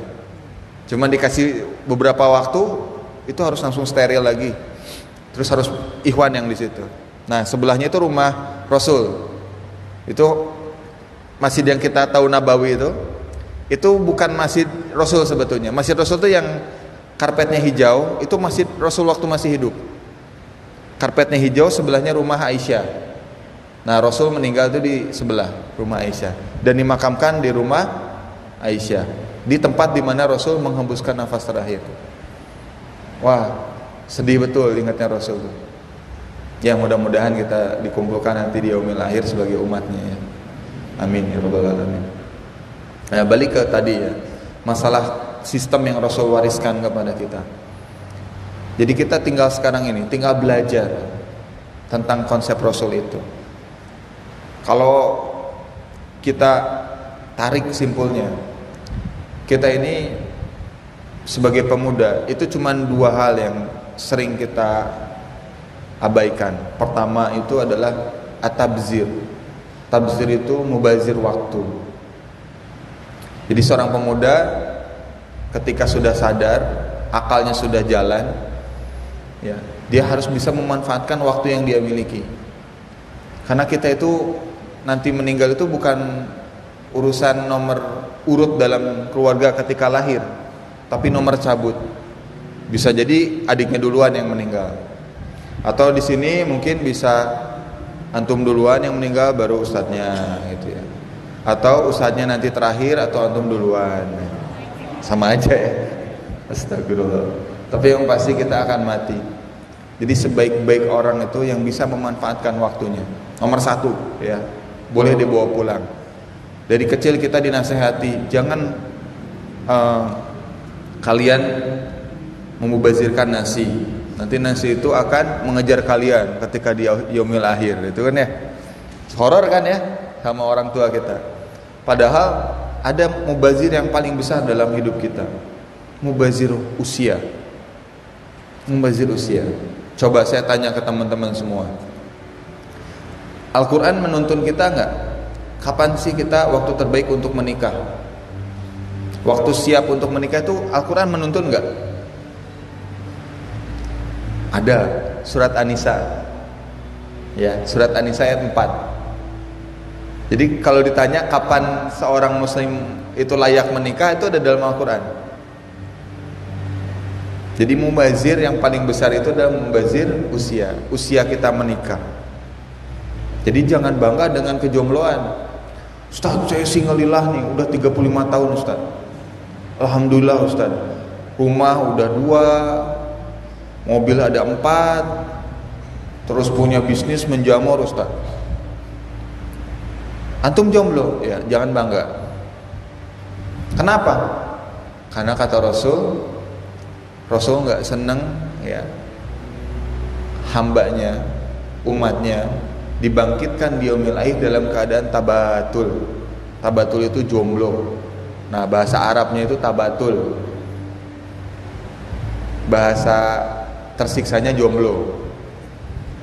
Cuman dikasih beberapa waktu itu harus langsung steril lagi terus harus ikhwan yang di situ nah sebelahnya itu rumah Rasul itu masjid yang kita tahu Nabawi itu itu bukan masjid Rasul sebetulnya. Masjid Rasul itu yang karpetnya hijau, itu masjid Rasul waktu masih hidup. Karpetnya hijau, sebelahnya rumah Aisyah. Nah, Rasul meninggal itu di sebelah rumah Aisyah dan dimakamkan di rumah Aisyah, di tempat di mana Rasul menghembuskan nafas terakhir. Wah, sedih betul ingatnya Rasul. Ya mudah-mudahan kita dikumpulkan nanti di yaumil akhir sebagai umatnya ya. Amin ya alamin. Nah, balik ke tadi ya. masalah sistem yang Rasul wariskan kepada kita. Jadi kita tinggal sekarang ini, tinggal belajar tentang konsep Rasul itu. Kalau kita tarik simpulnya, kita ini sebagai pemuda itu cuma dua hal yang sering kita abaikan. Pertama itu adalah atabzir. Tabzir itu mubazir waktu. Jadi seorang pemuda ketika sudah sadar, akalnya sudah jalan, ya dia harus bisa memanfaatkan waktu yang dia miliki karena kita itu nanti meninggal itu bukan urusan nomor urut dalam keluarga ketika lahir tapi nomor cabut bisa jadi adiknya duluan yang meninggal. Atau di sini mungkin bisa antum duluan yang meninggal baru ustadznya gitu ya. Atau ustadznya nanti terakhir atau antum duluan. Sama aja ya. Astagfirullah. Tapi yang pasti kita akan mati. Jadi sebaik-baik orang itu yang bisa memanfaatkan waktunya. Nomor satu ya. Boleh dibawa pulang. Dari kecil kita dinasehati jangan uh, kalian memubazirkan nasi nanti nasi itu akan mengejar kalian ketika di yaumil akhir itu kan ya horor kan ya sama orang tua kita padahal ada mubazir yang paling besar dalam hidup kita mubazir usia membazir usia. Coba saya tanya ke teman-teman semua. Al-Quran menuntun kita nggak? Kapan sih kita waktu terbaik untuk menikah? Waktu siap untuk menikah itu Al-Quran menuntun nggak? Ada surat An-Nisa. Ya, surat An-Nisa ayat 4. Jadi kalau ditanya kapan seorang muslim itu layak menikah itu ada dalam Al-Quran jadi mubazir yang paling besar itu adalah mubazir usia, usia kita menikah. Jadi jangan bangga dengan kejombloan. Ustaz, saya singlilah nih, udah 35 tahun Ustaz. Alhamdulillah Ustaz. Rumah udah dua, mobil ada empat, terus punya bisnis menjamur Ustaz. Antum jomblo, ya jangan bangga. Kenapa? Karena kata Rasul, Rasul nggak seneng ya hambanya umatnya dibangkitkan di dalam keadaan tabatul tabatul itu jomblo nah bahasa Arabnya itu tabatul bahasa tersiksanya jomblo.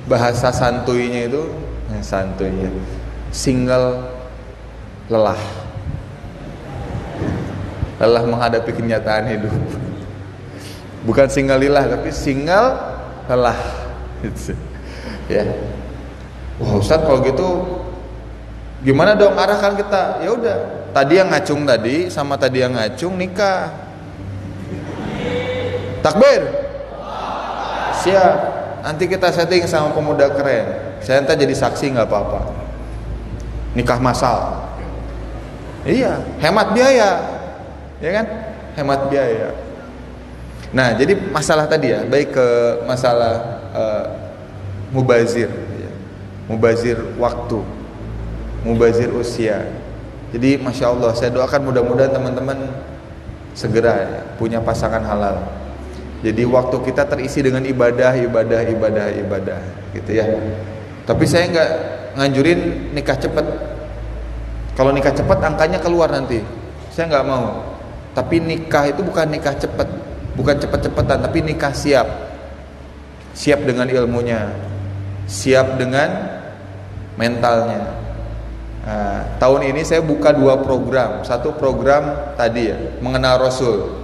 Bahasa santuinya itu eh, santuinya single lelah. Lelah menghadapi kenyataan hidup. Bukan single lillah tapi single lelah. Gitu. ya. Wah Ustaz kalau gitu gimana dong? Arahkan kita. Ya udah tadi yang ngacung tadi sama tadi yang ngacung nikah. Takbir siap nanti kita setting sama pemuda keren. Saya nanti jadi saksi nggak apa-apa. Nikah masal iya hemat biaya. Ya kan? Hemat biaya. Nah, jadi masalah tadi ya, baik ke masalah uh, mubazir, ya. mubazir waktu, mubazir usia. Jadi, masya Allah, saya doakan mudah-mudahan teman-teman segera ya, punya pasangan halal. Jadi waktu kita terisi dengan ibadah, ibadah, ibadah, ibadah, gitu ya. Tapi saya nggak nganjurin nikah cepat. Kalau nikah cepat angkanya keluar nanti. Saya nggak mau. Tapi nikah itu bukan nikah cepat bukan cepet-cepetan tapi nikah siap siap dengan ilmunya siap dengan mentalnya nah, tahun ini saya buka dua program satu program tadi ya mengenal Rasul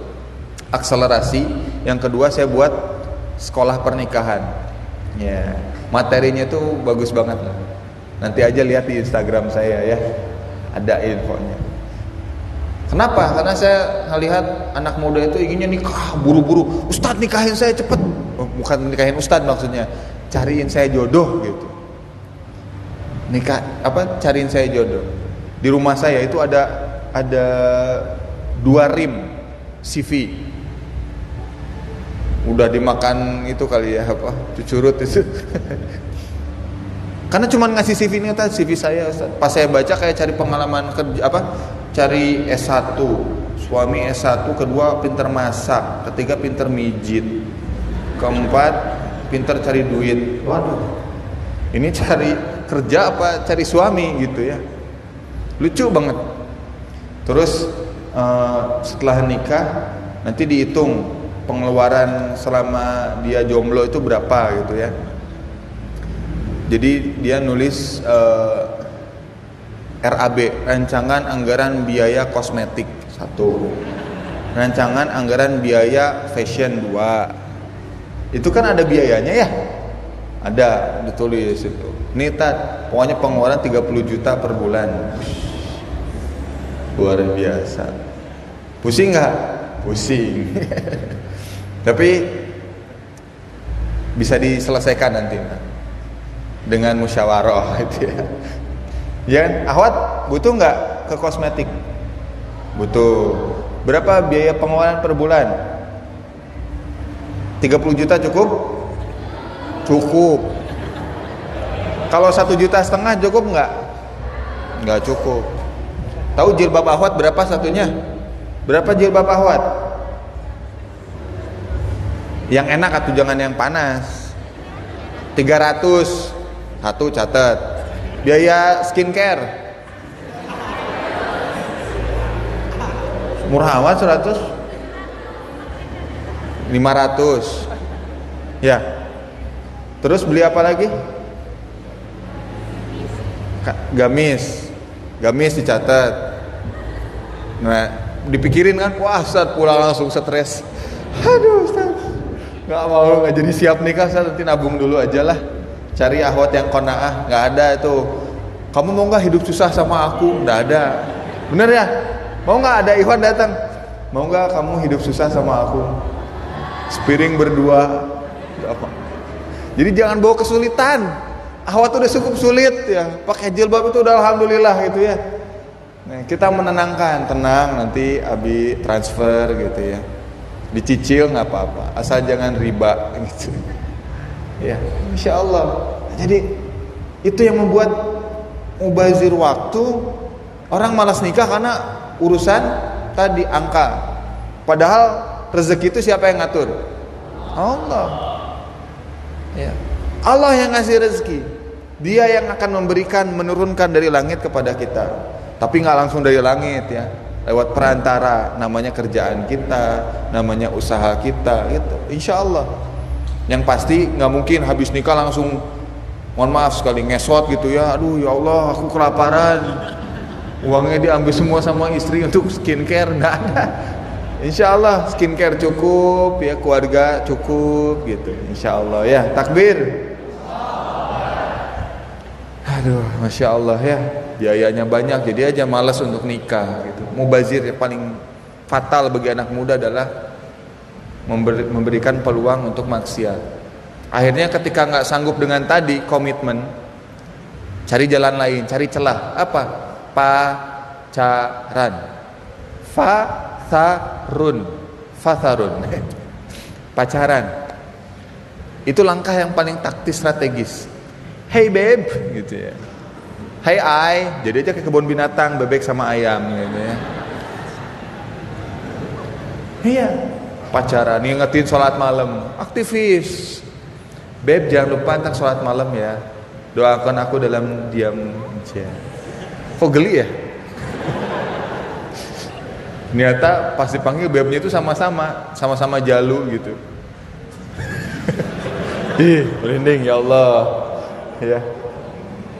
akselerasi yang kedua saya buat sekolah pernikahan ya materinya tuh bagus banget lah nanti aja lihat di Instagram saya ya ada infonya Kenapa? Karena saya melihat anak muda itu inginnya nikah buru-buru. Ustadz nikahin saya cepet. Oh, bukan nikahin Ustadz maksudnya. Cariin saya jodoh gitu. Nikah apa? Cariin saya jodoh. Di rumah saya itu ada ada dua rim CV. Udah dimakan itu kali ya apa? Cucurut itu. Karena cuma ngasih CV ini CV saya. Pas saya baca kayak cari pengalaman kerja apa? cari S1 suami S1 kedua pinter masak ketiga pinter mijit keempat pinter cari duit waduh ini cari kerja apa cari suami gitu ya lucu banget terus uh, setelah nikah nanti dihitung pengeluaran selama dia jomblo itu berapa gitu ya. Jadi dia nulis uh, eh, RAB rancangan anggaran biaya kosmetik satu. Rancangan anggaran biaya fashion dua. Itu kan ada biayanya ya? Ada ditulis itu. Nita pokoknya pengeluaran 30 juta per bulan. Luar biasa. Pusing nggak? Pusing tapi bisa diselesaikan nanti dengan musyawarah itu ya. Ya ahwat butuh nggak ke kosmetik? Butuh. Berapa biaya pengeluaran per bulan? 30 juta cukup? Cukup. Kalau satu juta setengah cukup nggak? Nggak cukup. Tahu jilbab ahwat berapa satunya? Berapa jilbab ahwat yang enak atau jangan yang panas 300 satu catat. Biaya skincare. Murah amat 100. 500. Ya. Terus beli apa lagi? Gamis. Gamis dicatat. Nah, dipikirin kan, wah Ustaz pulang langsung stres. Aduh Ustaz. Gak mau nggak jadi siap nikah, Ustaz nanti nabung dulu aja lah. Cari ahwat yang konaah. Nggak ada itu. Kamu mau nggak hidup susah sama aku? Nggak ada. Bener ya? Mau nggak ada Iwan datang? Mau nggak kamu hidup susah sama aku? Spiring berdua. Jadi jangan bawa kesulitan. Ahwat udah cukup sulit ya. Pakai jilbab itu udah alhamdulillah gitu ya. Nah, kita menenangkan. Tenang nanti abi transfer gitu ya dicicil nggak apa-apa. Asal jangan riba gitu. Ya insya Allah jadi itu yang membuat mubazir waktu orang malas nikah karena urusan tadi angka. Padahal rezeki itu siapa yang ngatur? Allah. Ya. Allah yang ngasih rezeki. Dia yang akan memberikan menurunkan dari langit kepada kita. Tapi nggak langsung dari langit ya lewat perantara namanya kerjaan kita namanya usaha kita gitu. Insya Allah yang pasti nggak mungkin habis nikah langsung mohon maaf sekali ngesot gitu ya. Aduh ya Allah aku kelaparan. Uangnya diambil semua sama istri untuk skincare nggak ada. Insya Allah skincare cukup ya keluarga cukup gitu. Insya Allah ya takbir aduh Masya Allah ya biayanya banyak jadi aja malas untuk nikah gitu mubazir yang paling fatal bagi anak muda adalah memberi, memberikan peluang untuk maksiat. Akhirnya ketika nggak sanggup dengan tadi komitmen, cari jalan lain, cari celah. Apa? Pacaran. Fatharun. Fatharun. Pacaran. Itu langkah yang paling taktis strategis. Hey babe, gitu ya. Hey I, jadi aja ke kebun binatang bebek sama ayam gitu ya. Iya, pacaran ngingetin sholat malam. Aktivis. Beb jangan lupa tentang sholat malam ya. Doakan aku dalam diam aja. Kok geli ya? Ternyata pas dipanggil bebnya itu sama-sama. Sama-sama jalu gitu. Ih merinding ya Allah ya.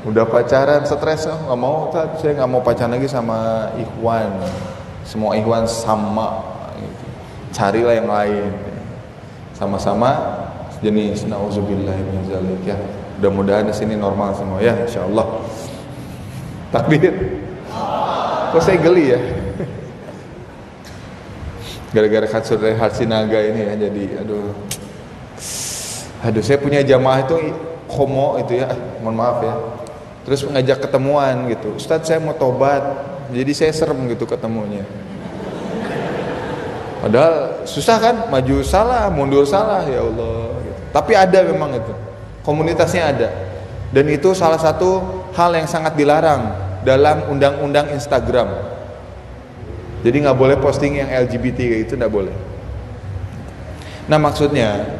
Udah pacaran stres oh, nggak mau saya nggak mau pacaran lagi sama Ikhwan. Semua Ikhwan sama carilah yang lain. Sama-sama jenis nauzubillah ya. Mudah-mudahan di sini normal semua ya insyaallah. Takbir. Kok saya geli ya? Gara-gara katsur dari Hatsinaga ini ya jadi aduh. Aduh saya punya jamaah itu homo itu ya mohon maaf ya terus ngajak ketemuan gitu Ustadz saya mau tobat jadi saya serem gitu ketemunya Padahal susah kan, maju salah, mundur salah, ya Allah. Gitu. Tapi ada memang itu, komunitasnya ada. Dan itu salah satu hal yang sangat dilarang dalam undang-undang Instagram. Jadi nggak boleh posting yang LGBT kayak itu nggak boleh. Nah maksudnya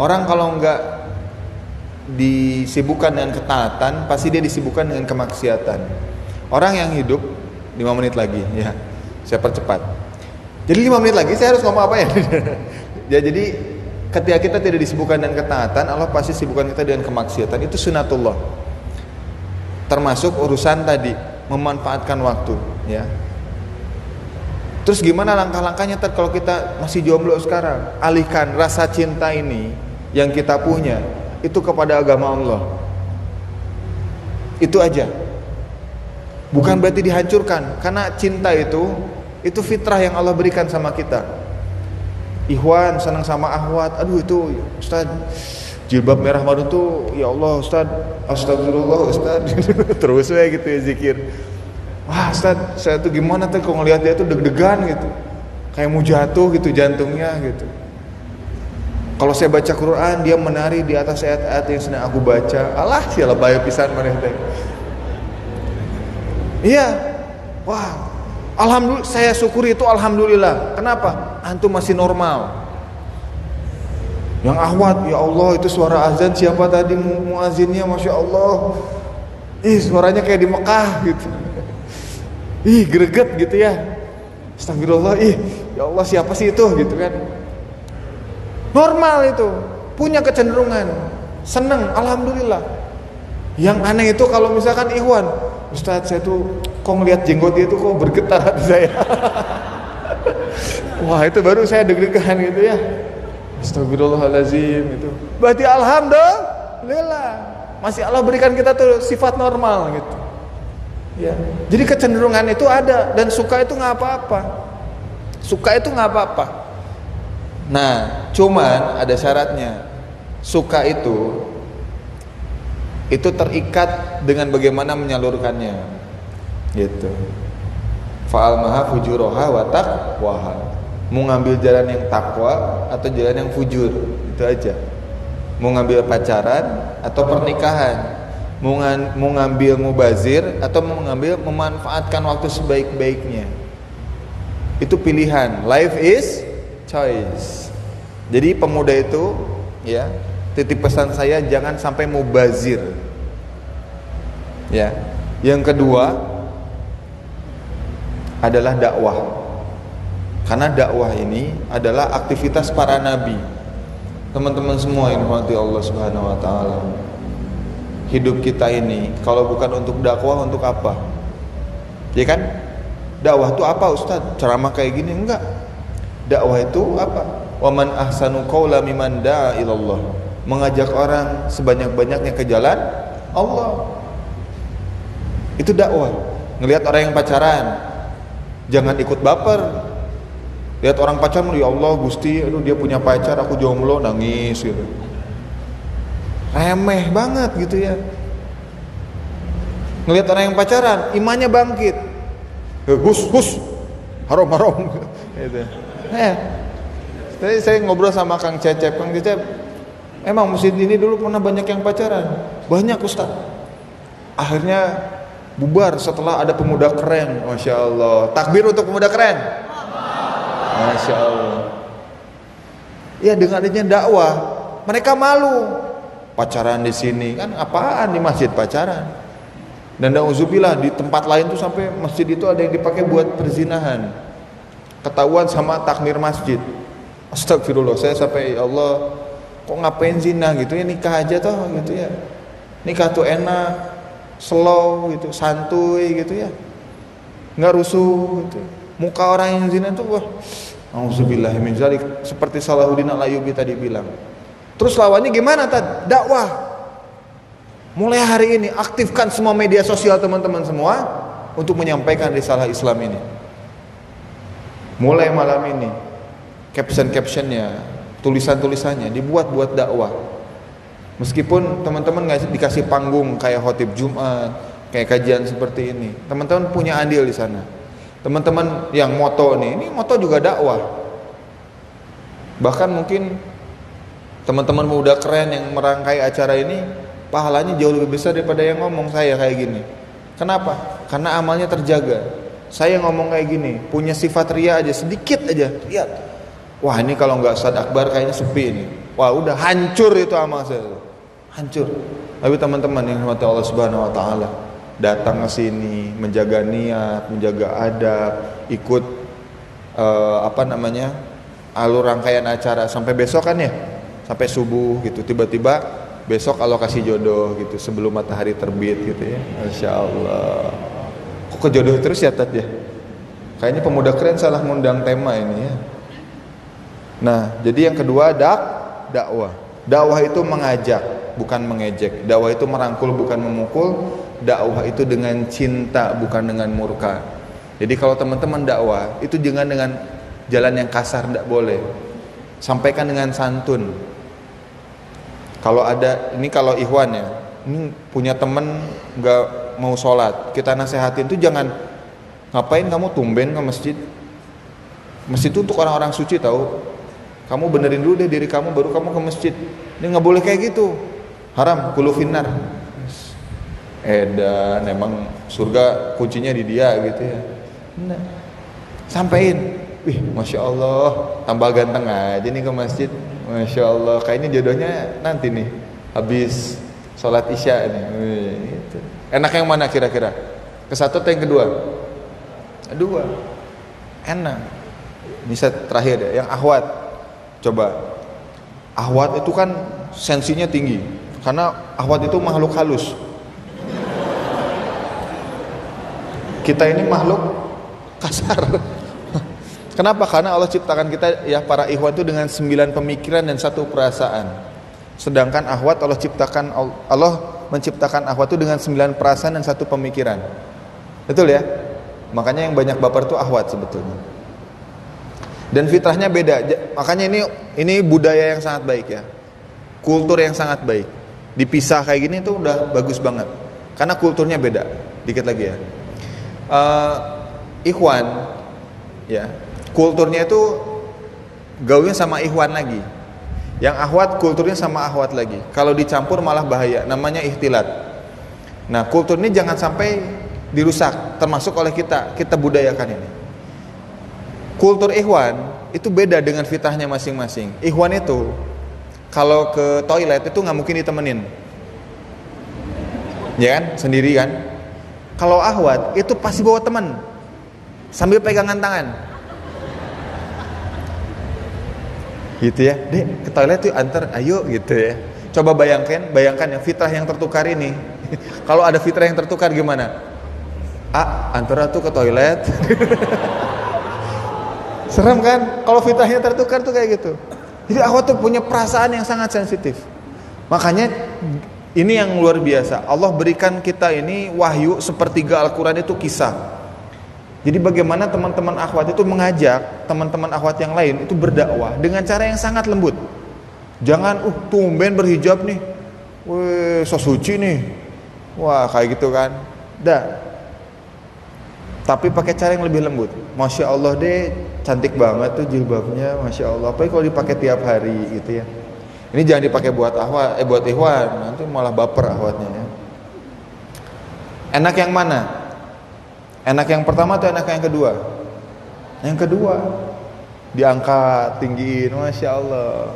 orang kalau nggak disibukkan dengan ketaatan, pasti dia disibukkan dengan kemaksiatan. Orang yang hidup 5 menit lagi, ya saya percepat. Jadi 5 menit lagi saya harus ngomong apa ya? ya jadi ketika kita tidak disibukkan dengan ketaatan, Allah pasti sibukkan kita dengan kemaksiatan. Itu sunatullah. Termasuk urusan tadi memanfaatkan waktu, ya. Terus gimana langkah-langkahnya kalau kita masih jomblo sekarang? Alihkan rasa cinta ini yang kita punya itu kepada agama Allah. Itu aja. Bukan berarti dihancurkan karena cinta itu itu fitrah yang Allah berikan sama kita. Ikhwan senang sama ahwat. Aduh itu Ustaz jilbab merah baru tuh ya Allah Ustaz astagfirullah Ustaz terus ya gitu ya zikir wah Ustaz saya tuh gimana tuh kalau ngelihat dia tuh deg-degan gitu kayak mau jatuh gitu jantungnya gitu kalau saya baca Quran dia menari di atas ayat-ayat yang sedang aku baca. Allah siapa bayar pisan mana teh. Iya. Wah. Alhamdulillah saya syukuri itu alhamdulillah. Kenapa? Antum masih normal. Yang ahwat ya Allah itu suara azan siapa tadi? Mu muazinnya masya Allah. Ih suaranya kayak di Mekah gitu. Ih greget gitu ya. Astagfirullah. Ih ya Allah siapa sih itu? Gitu kan normal itu. Punya kecenderungan. Seneng alhamdulillah. Yang aneh itu kalau misalkan Ikhwan Ustadz saya tuh kok ngeliat jenggot dia tuh kok bergetar hati saya? Wah itu baru saya deg-degan gitu ya. Astagfirullahaladzim itu. Berarti alhamdulillah. Masih Allah berikan kita tuh sifat normal gitu. Ya. Jadi kecenderungan itu ada dan suka itu nggak apa-apa. Suka itu nggak apa-apa. Nah, cuman ada syaratnya. Suka itu itu terikat dengan bagaimana menyalurkannya. Gitu. Fa'al maha fujuroha wa taqwaha. Mau ngambil jalan yang takwa atau jalan yang fujur, itu aja. Mau ngambil pacaran atau pernikahan, mau, ngambil mubazir atau mau ngambil memanfaatkan waktu sebaik-baiknya itu pilihan life is choice jadi pemuda itu ya titip pesan saya jangan sampai mubazir. Ya. Yang kedua adalah dakwah. Karena dakwah ini adalah aktivitas para nabi. Teman-teman semua yang dirahmati Allah Subhanahu wa taala. Hidup kita ini kalau bukan untuk dakwah untuk apa? Ya kan? Dakwah itu apa Ustaz ceramah kayak gini? Enggak. Dakwah itu apa waman ahsanu qaula mimman da'a ilallah. Mengajak orang sebanyak-banyaknya ke jalan Allah. Itu dakwah. Ngelihat orang yang pacaran jangan ikut baper. Lihat orang pacaran ya Allah Gusti aduh dia punya pacar aku jomblo nangis gitu. Remeh banget gitu ya. Ngelihat orang yang pacaran imannya bangkit. Hus hus harom harom gitu. Eh tadi saya ngobrol sama Kang Cecep. Kang Cecep emang masjid ini dulu pernah banyak yang pacaran? Banyak Ustaz. Akhirnya bubar setelah ada pemuda keren Masya Allah. Takbir untuk pemuda keren? Masya Allah. Ya dengan adanya dakwah mereka malu. Pacaran di sini kan apaan di masjid pacaran? Dan nauzubillah di tempat lain tuh sampai masjid itu ada yang dipakai buat perzinahan. Ketahuan sama takmir masjid astagfirullah saya sampai ya Allah kok ngapain zina gitu ya nikah aja toh gitu ya nikah tuh enak slow gitu santuy gitu ya nggak rusuh gitu muka orang yang zina tuh wah Auzubillah min seperti Salahuddin Al-Ayyubi tadi bilang Terus lawannya gimana tad? Dakwah. Mulai hari ini aktifkan semua media sosial teman-teman semua untuk menyampaikan risalah Islam ini. Mulai malam ini caption-captionnya, tulisan-tulisannya dibuat buat dakwah. Meskipun teman-teman nggak dikasih panggung kayak khotib Jumat, kayak kajian seperti ini, teman-teman punya andil di sana. Teman-teman yang moto nih, ini moto juga dakwah. Bahkan mungkin teman-teman muda keren yang merangkai acara ini pahalanya jauh lebih besar daripada yang ngomong saya kayak gini kenapa karena amalnya terjaga saya ngomong kayak gini punya sifat ria aja sedikit aja lihat wah ini kalau nggak Ustadz Akbar kayaknya sepi ini. Wah udah hancur itu amal saya. Hancur. Tapi teman-teman yang mati Allah Subhanahu Wa Taala datang ke sini menjaga niat menjaga adab ikut uh, apa namanya alur rangkaian acara sampai besok kan ya? Sampai subuh gitu. Tiba-tiba besok alokasi jodoh gitu sebelum matahari terbit gitu ya. Masya Allah. Kok ke jodoh terus ya Tat ya? Kayaknya pemuda keren salah ngundang tema ini ya nah jadi yang kedua dak dakwah dakwah itu mengajak bukan mengejek. Dakwah itu merangkul bukan memukul. Dakwah itu dengan cinta bukan dengan murka. Jadi kalau teman-teman dakwah itu jangan dengan jalan yang kasar tidak boleh. Sampaikan dengan santun. Kalau ada ini kalau ikhwan ya, ini punya teman nggak mau sholat, kita nasehatin itu jangan ngapain kamu tumben ke masjid. Masjid itu untuk orang-orang suci tahu. Kamu benerin dulu deh diri kamu baru kamu ke masjid. Ini nggak boleh kayak gitu. Haram kulu finnar. Edan emang surga kuncinya di dia gitu ya. Nah, sampein wih masya Allah tambah ganteng aja nih ke masjid. Masya Allah kayaknya jodohnya nanti nih habis sholat isya nih. Gitu. enak yang mana kira-kira? Ke satu atau yang kedua? Kedua enak. Bisa terakhir ya yang ahwat coba ahwat itu kan sensinya tinggi karena ahwat itu makhluk halus. Kita ini makhluk kasar. Kenapa? Karena Allah ciptakan kita ya para ikhwan itu dengan sembilan pemikiran dan satu perasaan. Sedangkan ahwat Allah ciptakan Allah menciptakan ahwat itu dengan sembilan perasaan dan satu pemikiran. Betul ya? Makanya yang banyak baper itu ahwat sebetulnya. Dan fitrahnya beda. Makanya ini ini budaya yang sangat baik ya. Kultur yang sangat baik. Dipisah kayak gini tuh udah bagus banget. Karena kulturnya beda. Dikit lagi ya. Uh, ikhwan ya. Kulturnya itu gaulnya sama ikhwan lagi. Yang ahwat kulturnya sama ahwat lagi. Kalau dicampur malah bahaya. Namanya ikhtilat. Nah kultur ini jangan sampai dirusak. Termasuk oleh kita. Kita budayakan ini kultur ikhwan itu beda dengan fitahnya masing-masing. Ikhwan itu kalau ke toilet itu nggak mungkin ditemenin. Ya kan? Sendiri kan? Kalau ahwat itu pasti bawa teman. Sambil pegangan tangan. Gitu ya. Dek ke toilet tuh antar ayo gitu ya. Coba bayangkan bayangkan yang fitrah yang tertukar ini. Kalau ada fitrah yang tertukar gimana? Ah antara tuh ke toilet serem kan kalau fitrahnya tertukar tuh kayak gitu jadi akhwat tuh punya perasaan yang sangat sensitif. Makanya ini yang luar biasa. Allah berikan kita ini wahyu sepertiga Al-Quran itu kisah. Jadi bagaimana teman-teman akhwat itu mengajak teman-teman akhwat yang lain itu berdakwah dengan cara yang sangat lembut. Jangan uh tumben berhijab nih. Wih, so suci nih. Wah, kayak gitu kan. Dah. Tapi pakai cara yang lebih lembut. Masya Allah deh, cantik banget tuh jilbabnya masya Allah. Apa kalau dipakai tiap hari gitu ya. Ini jangan dipakai buat ahwat eh buat ikhwan nanti malah baper ahwatnya ya. Enak yang mana? Enak yang pertama atau enak yang kedua? Yang kedua. Diangkat tinggiin masya Allah.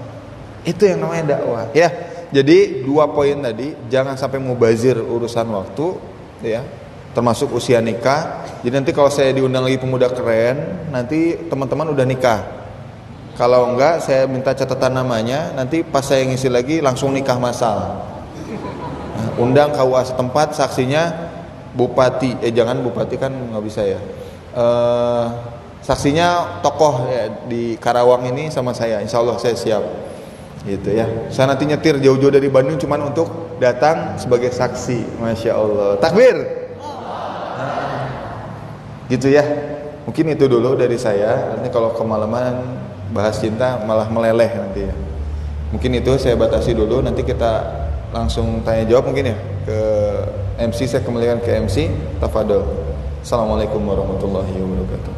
Itu yang namanya dakwah ya. Jadi dua poin tadi jangan sampai mubazir urusan waktu ya termasuk usia nikah. Jadi nanti kalau saya diundang lagi pemuda keren, nanti teman-teman udah nikah. Kalau enggak, saya minta catatan namanya. Nanti pas saya ngisi lagi langsung nikah masal. Nah, undang KUA setempat, saksinya bupati. Eh jangan bupati kan nggak bisa ya. Uh, saksinya tokoh ya, di Karawang ini sama saya. Insya Allah saya siap. Gitu ya. Saya nanti nyetir jauh-jauh dari Bandung cuman untuk datang sebagai saksi. Masya Allah. Takbir gitu ya. Mungkin itu dulu dari saya. Nanti kalau kemalaman bahas cinta malah meleleh nanti ya. Mungkin itu saya batasi dulu. Nanti kita langsung tanya jawab mungkin ya ke MC saya kembalikan ke MC tafadol Assalamualaikum warahmatullahi wabarakatuh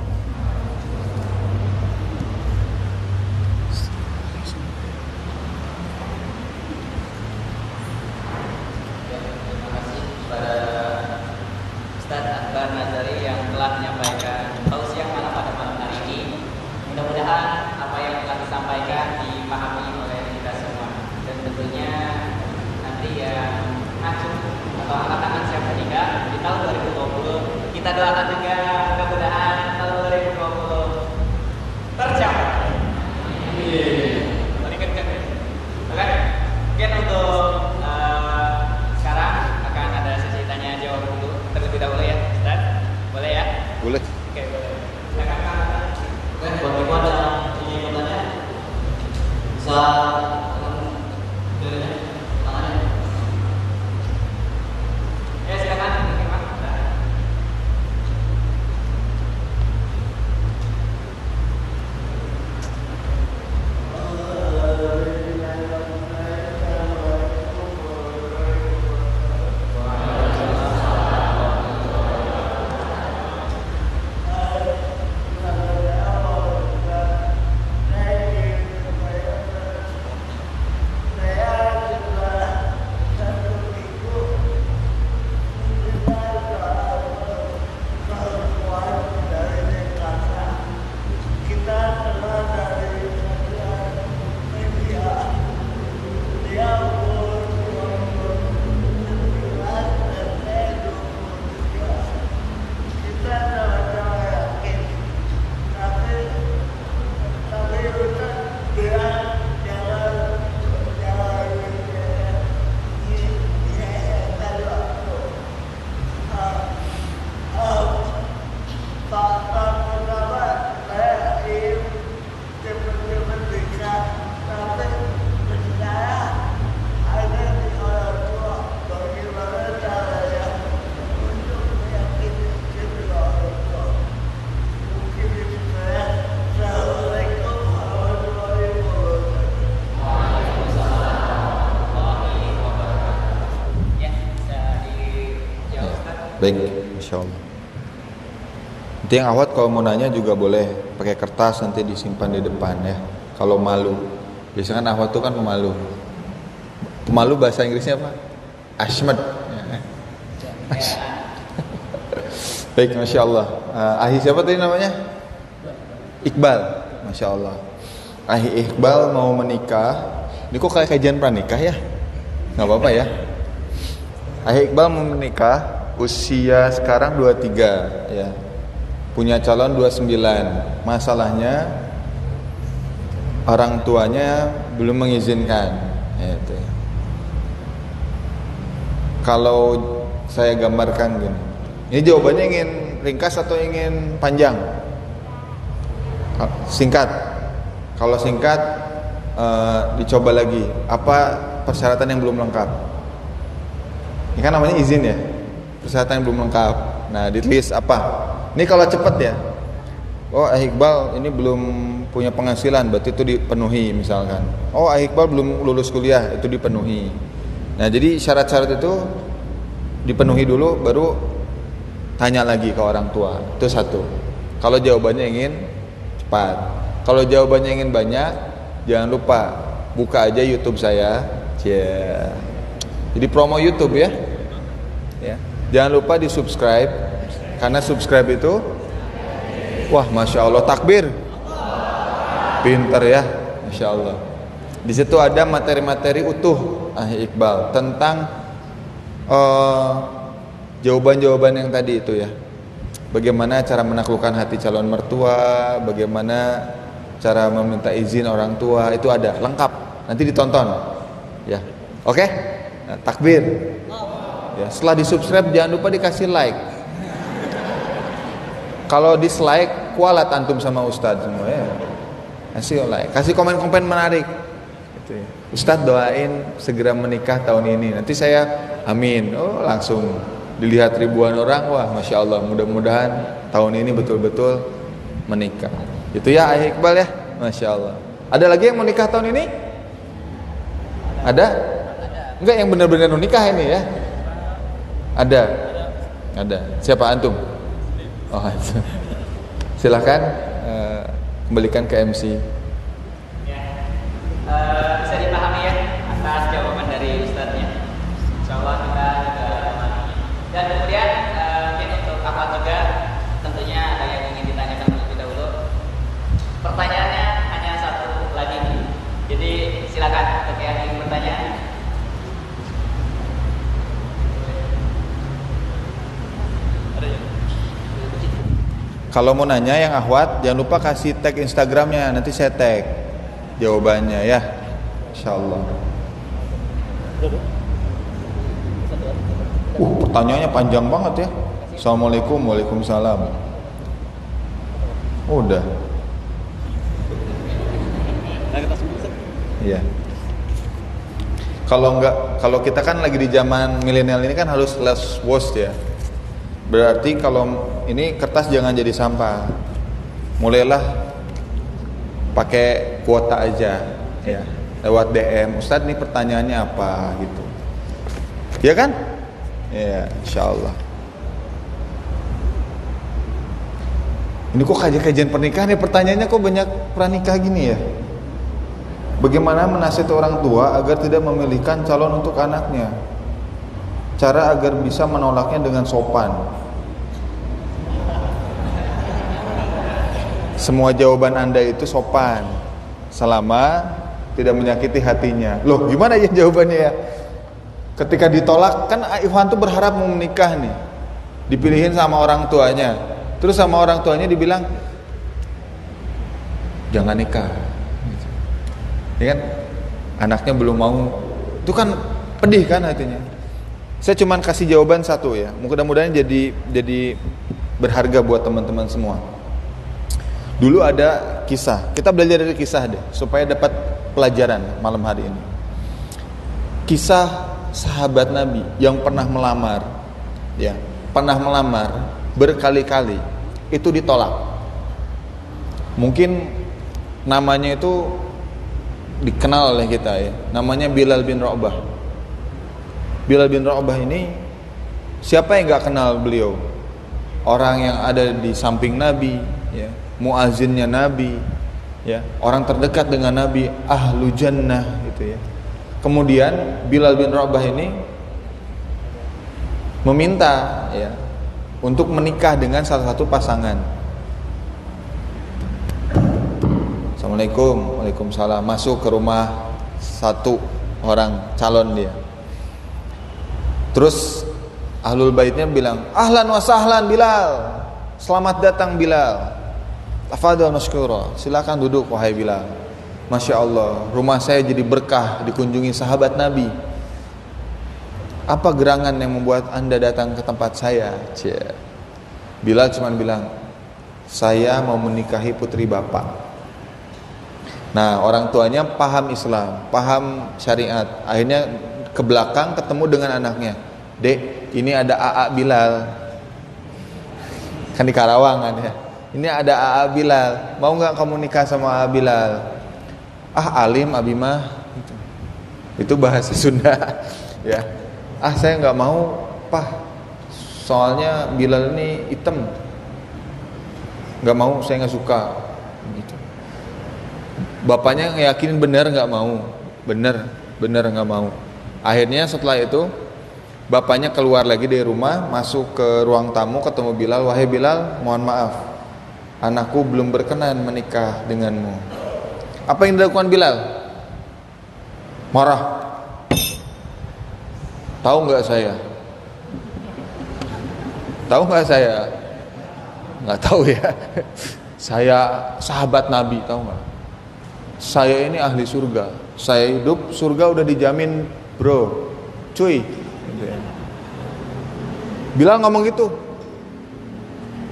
Baik, insya Allah. Nanti yang awat kalau mau nanya juga boleh pakai kertas nanti disimpan di depan ya. Kalau malu, biasanya kan awat itu kan pemalu. Pemalu bahasa Inggrisnya apa? Ashmed. Baik, masya Allah. Eh, Ahi siapa tadi namanya? Iqbal, masya Allah. Ahi Iqbal mau menikah. Ini kok kayak kajian pranikah ya? Nggak apa-apa ya. Ahi Iqbal mau menikah usia sekarang 23 ya. Punya calon 29. Masalahnya orang tuanya belum mengizinkan. Itu. Kalau saya gambarkan gini. Ini jawabannya ingin ringkas atau ingin panjang? Singkat. Kalau singkat eh, dicoba lagi. Apa persyaratan yang belum lengkap? Ini kan namanya izin ya. Persyaratan yang belum lengkap. Nah, ditulis apa? Ini kalau cepat ya. Oh, Ah Iqbal ini belum punya penghasilan, berarti itu dipenuhi misalkan. Oh, Ah Iqbal belum lulus kuliah, itu dipenuhi. Nah, jadi syarat-syarat itu dipenuhi dulu baru tanya lagi ke orang tua. Itu satu. Kalau jawabannya ingin cepat. Kalau jawabannya ingin banyak, jangan lupa buka aja YouTube saya. Cia. Jadi promo YouTube ya. Jangan lupa di subscribe karena subscribe itu wah masya Allah takbir. Pinter ya, masya Allah. Di situ ada materi-materi utuh ah Iqbal tentang eh, jawaban-jawaban yang tadi itu ya. Bagaimana cara menaklukkan hati calon mertua, bagaimana cara meminta izin orang tua itu ada lengkap. Nanti ditonton. Ya. Oke? Nah, takbir. Ya, setelah di-subscribe jangan lupa dikasih like. Kalau dislike, kualat antum sama Ustadz semua ya. Kasih like, kasih komen-komen menarik. Gitu ya. Ustadz doain segera menikah tahun ini. Nanti saya amin. Oh langsung dilihat ribuan orang. Wah masya Allah. Mudah-mudahan tahun ini betul-betul menikah. Itu ya Ayah Iqbal ya. Masya Allah. Ada lagi yang mau nikah tahun ini? Ada? Enggak yang benar-benar menikah ini ya? Ada. Ada. Siapa antum? Oh, itu. Silakan eh, kembalikan ke MC. Ya. Eh, bisa dipahami ya atas jawaban dari ustadznya. Insya Allah kita juga memahami. Dan kemudian eh, mungkin untuk akhwat juga tentunya ada yang ingin ditanyakan terlebih dahulu. Pertanyaannya hanya satu lagi nih. Jadi silakan untuk yang ingin bertanya. Ada ya? Kalau mau nanya yang ahwat, jangan lupa kasih tag Instagramnya, nanti saya tag jawabannya ya, Insya Allah. Uh, pertanyaannya panjang banget ya. Assalamualaikum, waalaikumsalam. Udah. Iya. Kalau enggak, kalau kita kan lagi di zaman milenial ini kan harus less waste ya. Berarti kalau ini kertas jangan jadi sampah. Mulailah pakai kuota aja ya. Lewat DM, Ustadz nih pertanyaannya apa gitu. Ya kan? Ya, insya Allah. Ini kok kajian-kajian pernikahan ya pertanyaannya kok banyak pranikah gini ya? Bagaimana menasihati orang tua agar tidak memilihkan calon untuk anaknya? Cara agar bisa menolaknya dengan sopan. Semua jawaban Anda itu sopan selama tidak menyakiti hatinya. Loh, gimana ya jawabannya ya? Ketika ditolak kan Ivan tuh berharap mau menikah nih. Dipilihin sama orang tuanya. Terus sama orang tuanya dibilang jangan nikah ya kan anaknya belum mau itu kan pedih kan hatinya saya cuma kasih jawaban satu ya. Mudah-mudahan jadi jadi berharga buat teman-teman semua. Dulu ada kisah. Kita belajar dari kisah deh supaya dapat pelajaran malam hari ini. Kisah sahabat Nabi yang pernah melamar ya pernah melamar berkali-kali itu ditolak. Mungkin namanya itu dikenal oleh kita ya. Namanya Bilal bin Rabah Bilal bin Rabah ini siapa yang nggak kenal beliau? Orang yang ada di samping Nabi ya muazinnya Nabi ya orang terdekat dengan Nabi ahlu jannah gitu ya. Kemudian Bilal bin Rabah ini meminta ya untuk menikah dengan salah satu pasangan. Assalamualaikum Waalaikumsalam. Masuk ke rumah satu orang calon dia Terus Ahlul baitnya bilang Ahlan wa sahlan Bilal. Selamat datang Bilal. Tafadhal masyukura Silakan duduk wahai Bilal. Masya Allah Rumah saya jadi berkah Dikunjungi sahabat Nabi. Apa gerangan yang membuat anda datang ke tempat saya? Cie. Bilal cuma bilang Saya mau menikahi putri bapak. Nah, orang tuanya paham Islam, paham syariat. Akhirnya ke belakang ketemu dengan anaknya. Dek, ini ada AA Bilal. Kan di Karawang kan ya. Ini ada AA Bilal. Mau nggak kamu nikah sama AA Bilal? Ah, alim Abimah. Itu, itu bahasa Sunda ya. Ah, saya nggak mau, Pah. Soalnya Bilal ini hitam. Nggak mau, saya nggak suka. Gitu bapaknya yakin benar nggak mau benar benar nggak mau akhirnya setelah itu bapaknya keluar lagi dari rumah masuk ke ruang tamu ketemu Bilal. Wahai Bilal mohon maaf anakku belum berkenan menikah denganmu. Apa yang dilakukan Bilal? Marah. Tahu nggak saya? Tahu nggak saya? Nggak tahu ya. Saya sahabat Nabi tahu nggak? Saya ini ahli surga. Saya hidup surga udah dijamin bro cuy. Bilal ngomong gitu.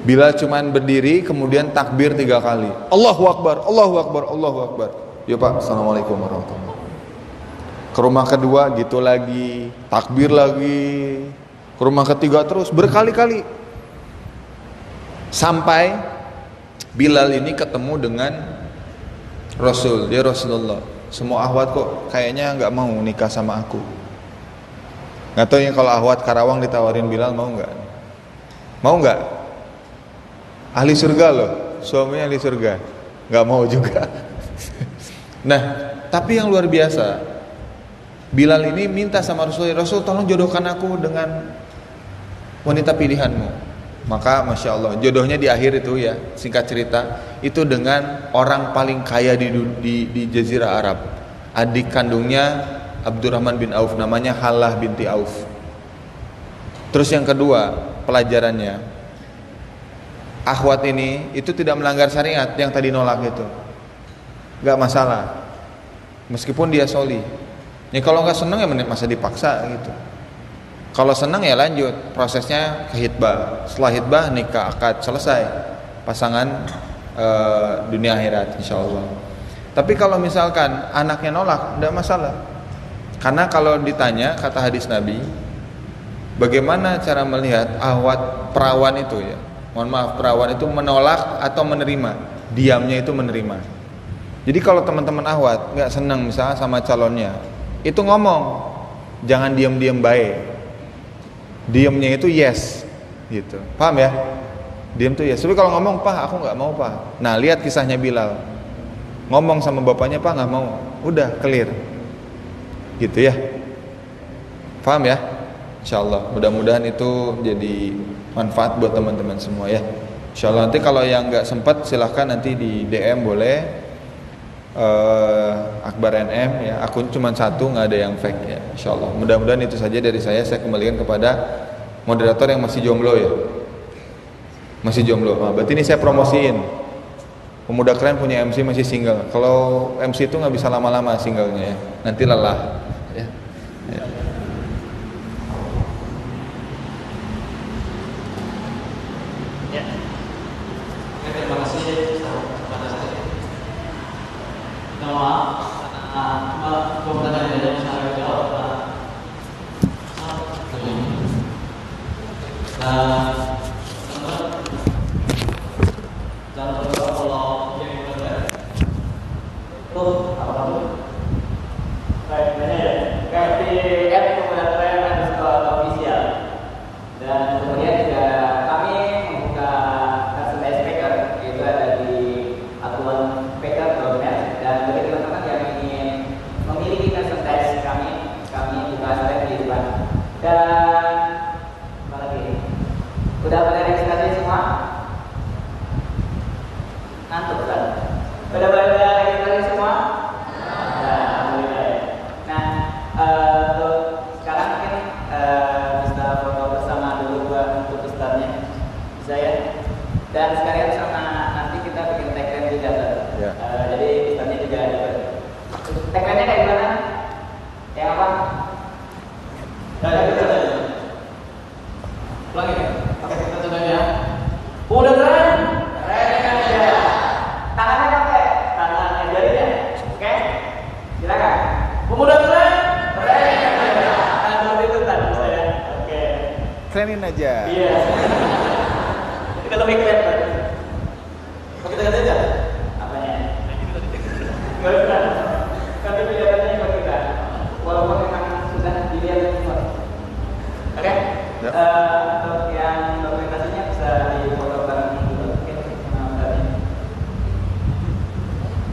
Bilal cuman berdiri kemudian takbir tiga kali. Allahu Akbar, Allahu Akbar, Allahu Akbar. Ya Pak, Assalamualaikum warahmatullahi Ke rumah kedua gitu lagi. Takbir lagi. Ke rumah ketiga terus berkali-kali. Sampai Bilal ini ketemu dengan Rasul, dia Rasulullah. Semua ahwat kok kayaknya nggak mau nikah sama aku. Nggak tahu ya kalau ahwat Karawang ditawarin Bilal mau nggak? Mau nggak? Ahli surga loh, suaminya ahli surga. Nggak mau juga. nah, tapi yang luar biasa, Bilal ini minta sama Rasul, Rasul tolong jodohkan aku dengan wanita pilihanmu. Maka masya Allah jodohnya di akhir itu ya singkat cerita itu dengan orang paling kaya di di, di Jazirah Arab. Adik kandungnya Abdurrahman bin Auf namanya Halah binti Auf. Terus yang kedua pelajarannya. Akhwat ini itu tidak melanggar syariat yang tadi nolak itu. Nggak masalah. Meskipun dia soli. Ya kalau nggak seneng ya masa dipaksa gitu kalau seneng ya lanjut prosesnya ke hitbah setelah hitbah nikah akad selesai. Pasangan uh, dunia akhirat insya Allah tapi kalau misalkan anaknya nolak tidak masalah. Karena kalau ditanya kata hadis Nabi bagaimana cara melihat ahwat perawan itu ya? Mohon maaf perawan itu menolak atau menerima? Diamnya itu menerima. Jadi kalau teman-teman ahwat nggak senang misalnya sama calonnya itu ngomong. Jangan diam-diam baik diamnya itu yes gitu. Paham ya? Diam tuh yes. Tapi kalau ngomong pak aku nggak mau pak nah lihat kisahnya Bilal. Ngomong sama bapaknya pak nggak mau. Udah clear. Gitu ya. Paham ya? Insya Allah mudah-mudahan itu jadi manfaat buat teman-teman semua ya. Insya Allah nanti kalau yang nggak sempat silahkan nanti di DM boleh uh, Akbar NM ya. Akun cuma satu nggak ada yang fake ya. Insya Allah. Mudah-mudahan itu saja dari saya. Saya kembalikan kepada moderator yang masih jomblo ya. Masih jomblo. Nah, berarti ini saya promosiin. Pemuda keren punya MC masih single. Kalau MC itu nggak bisa lama-lama singlenya ya. Nanti lelah ya.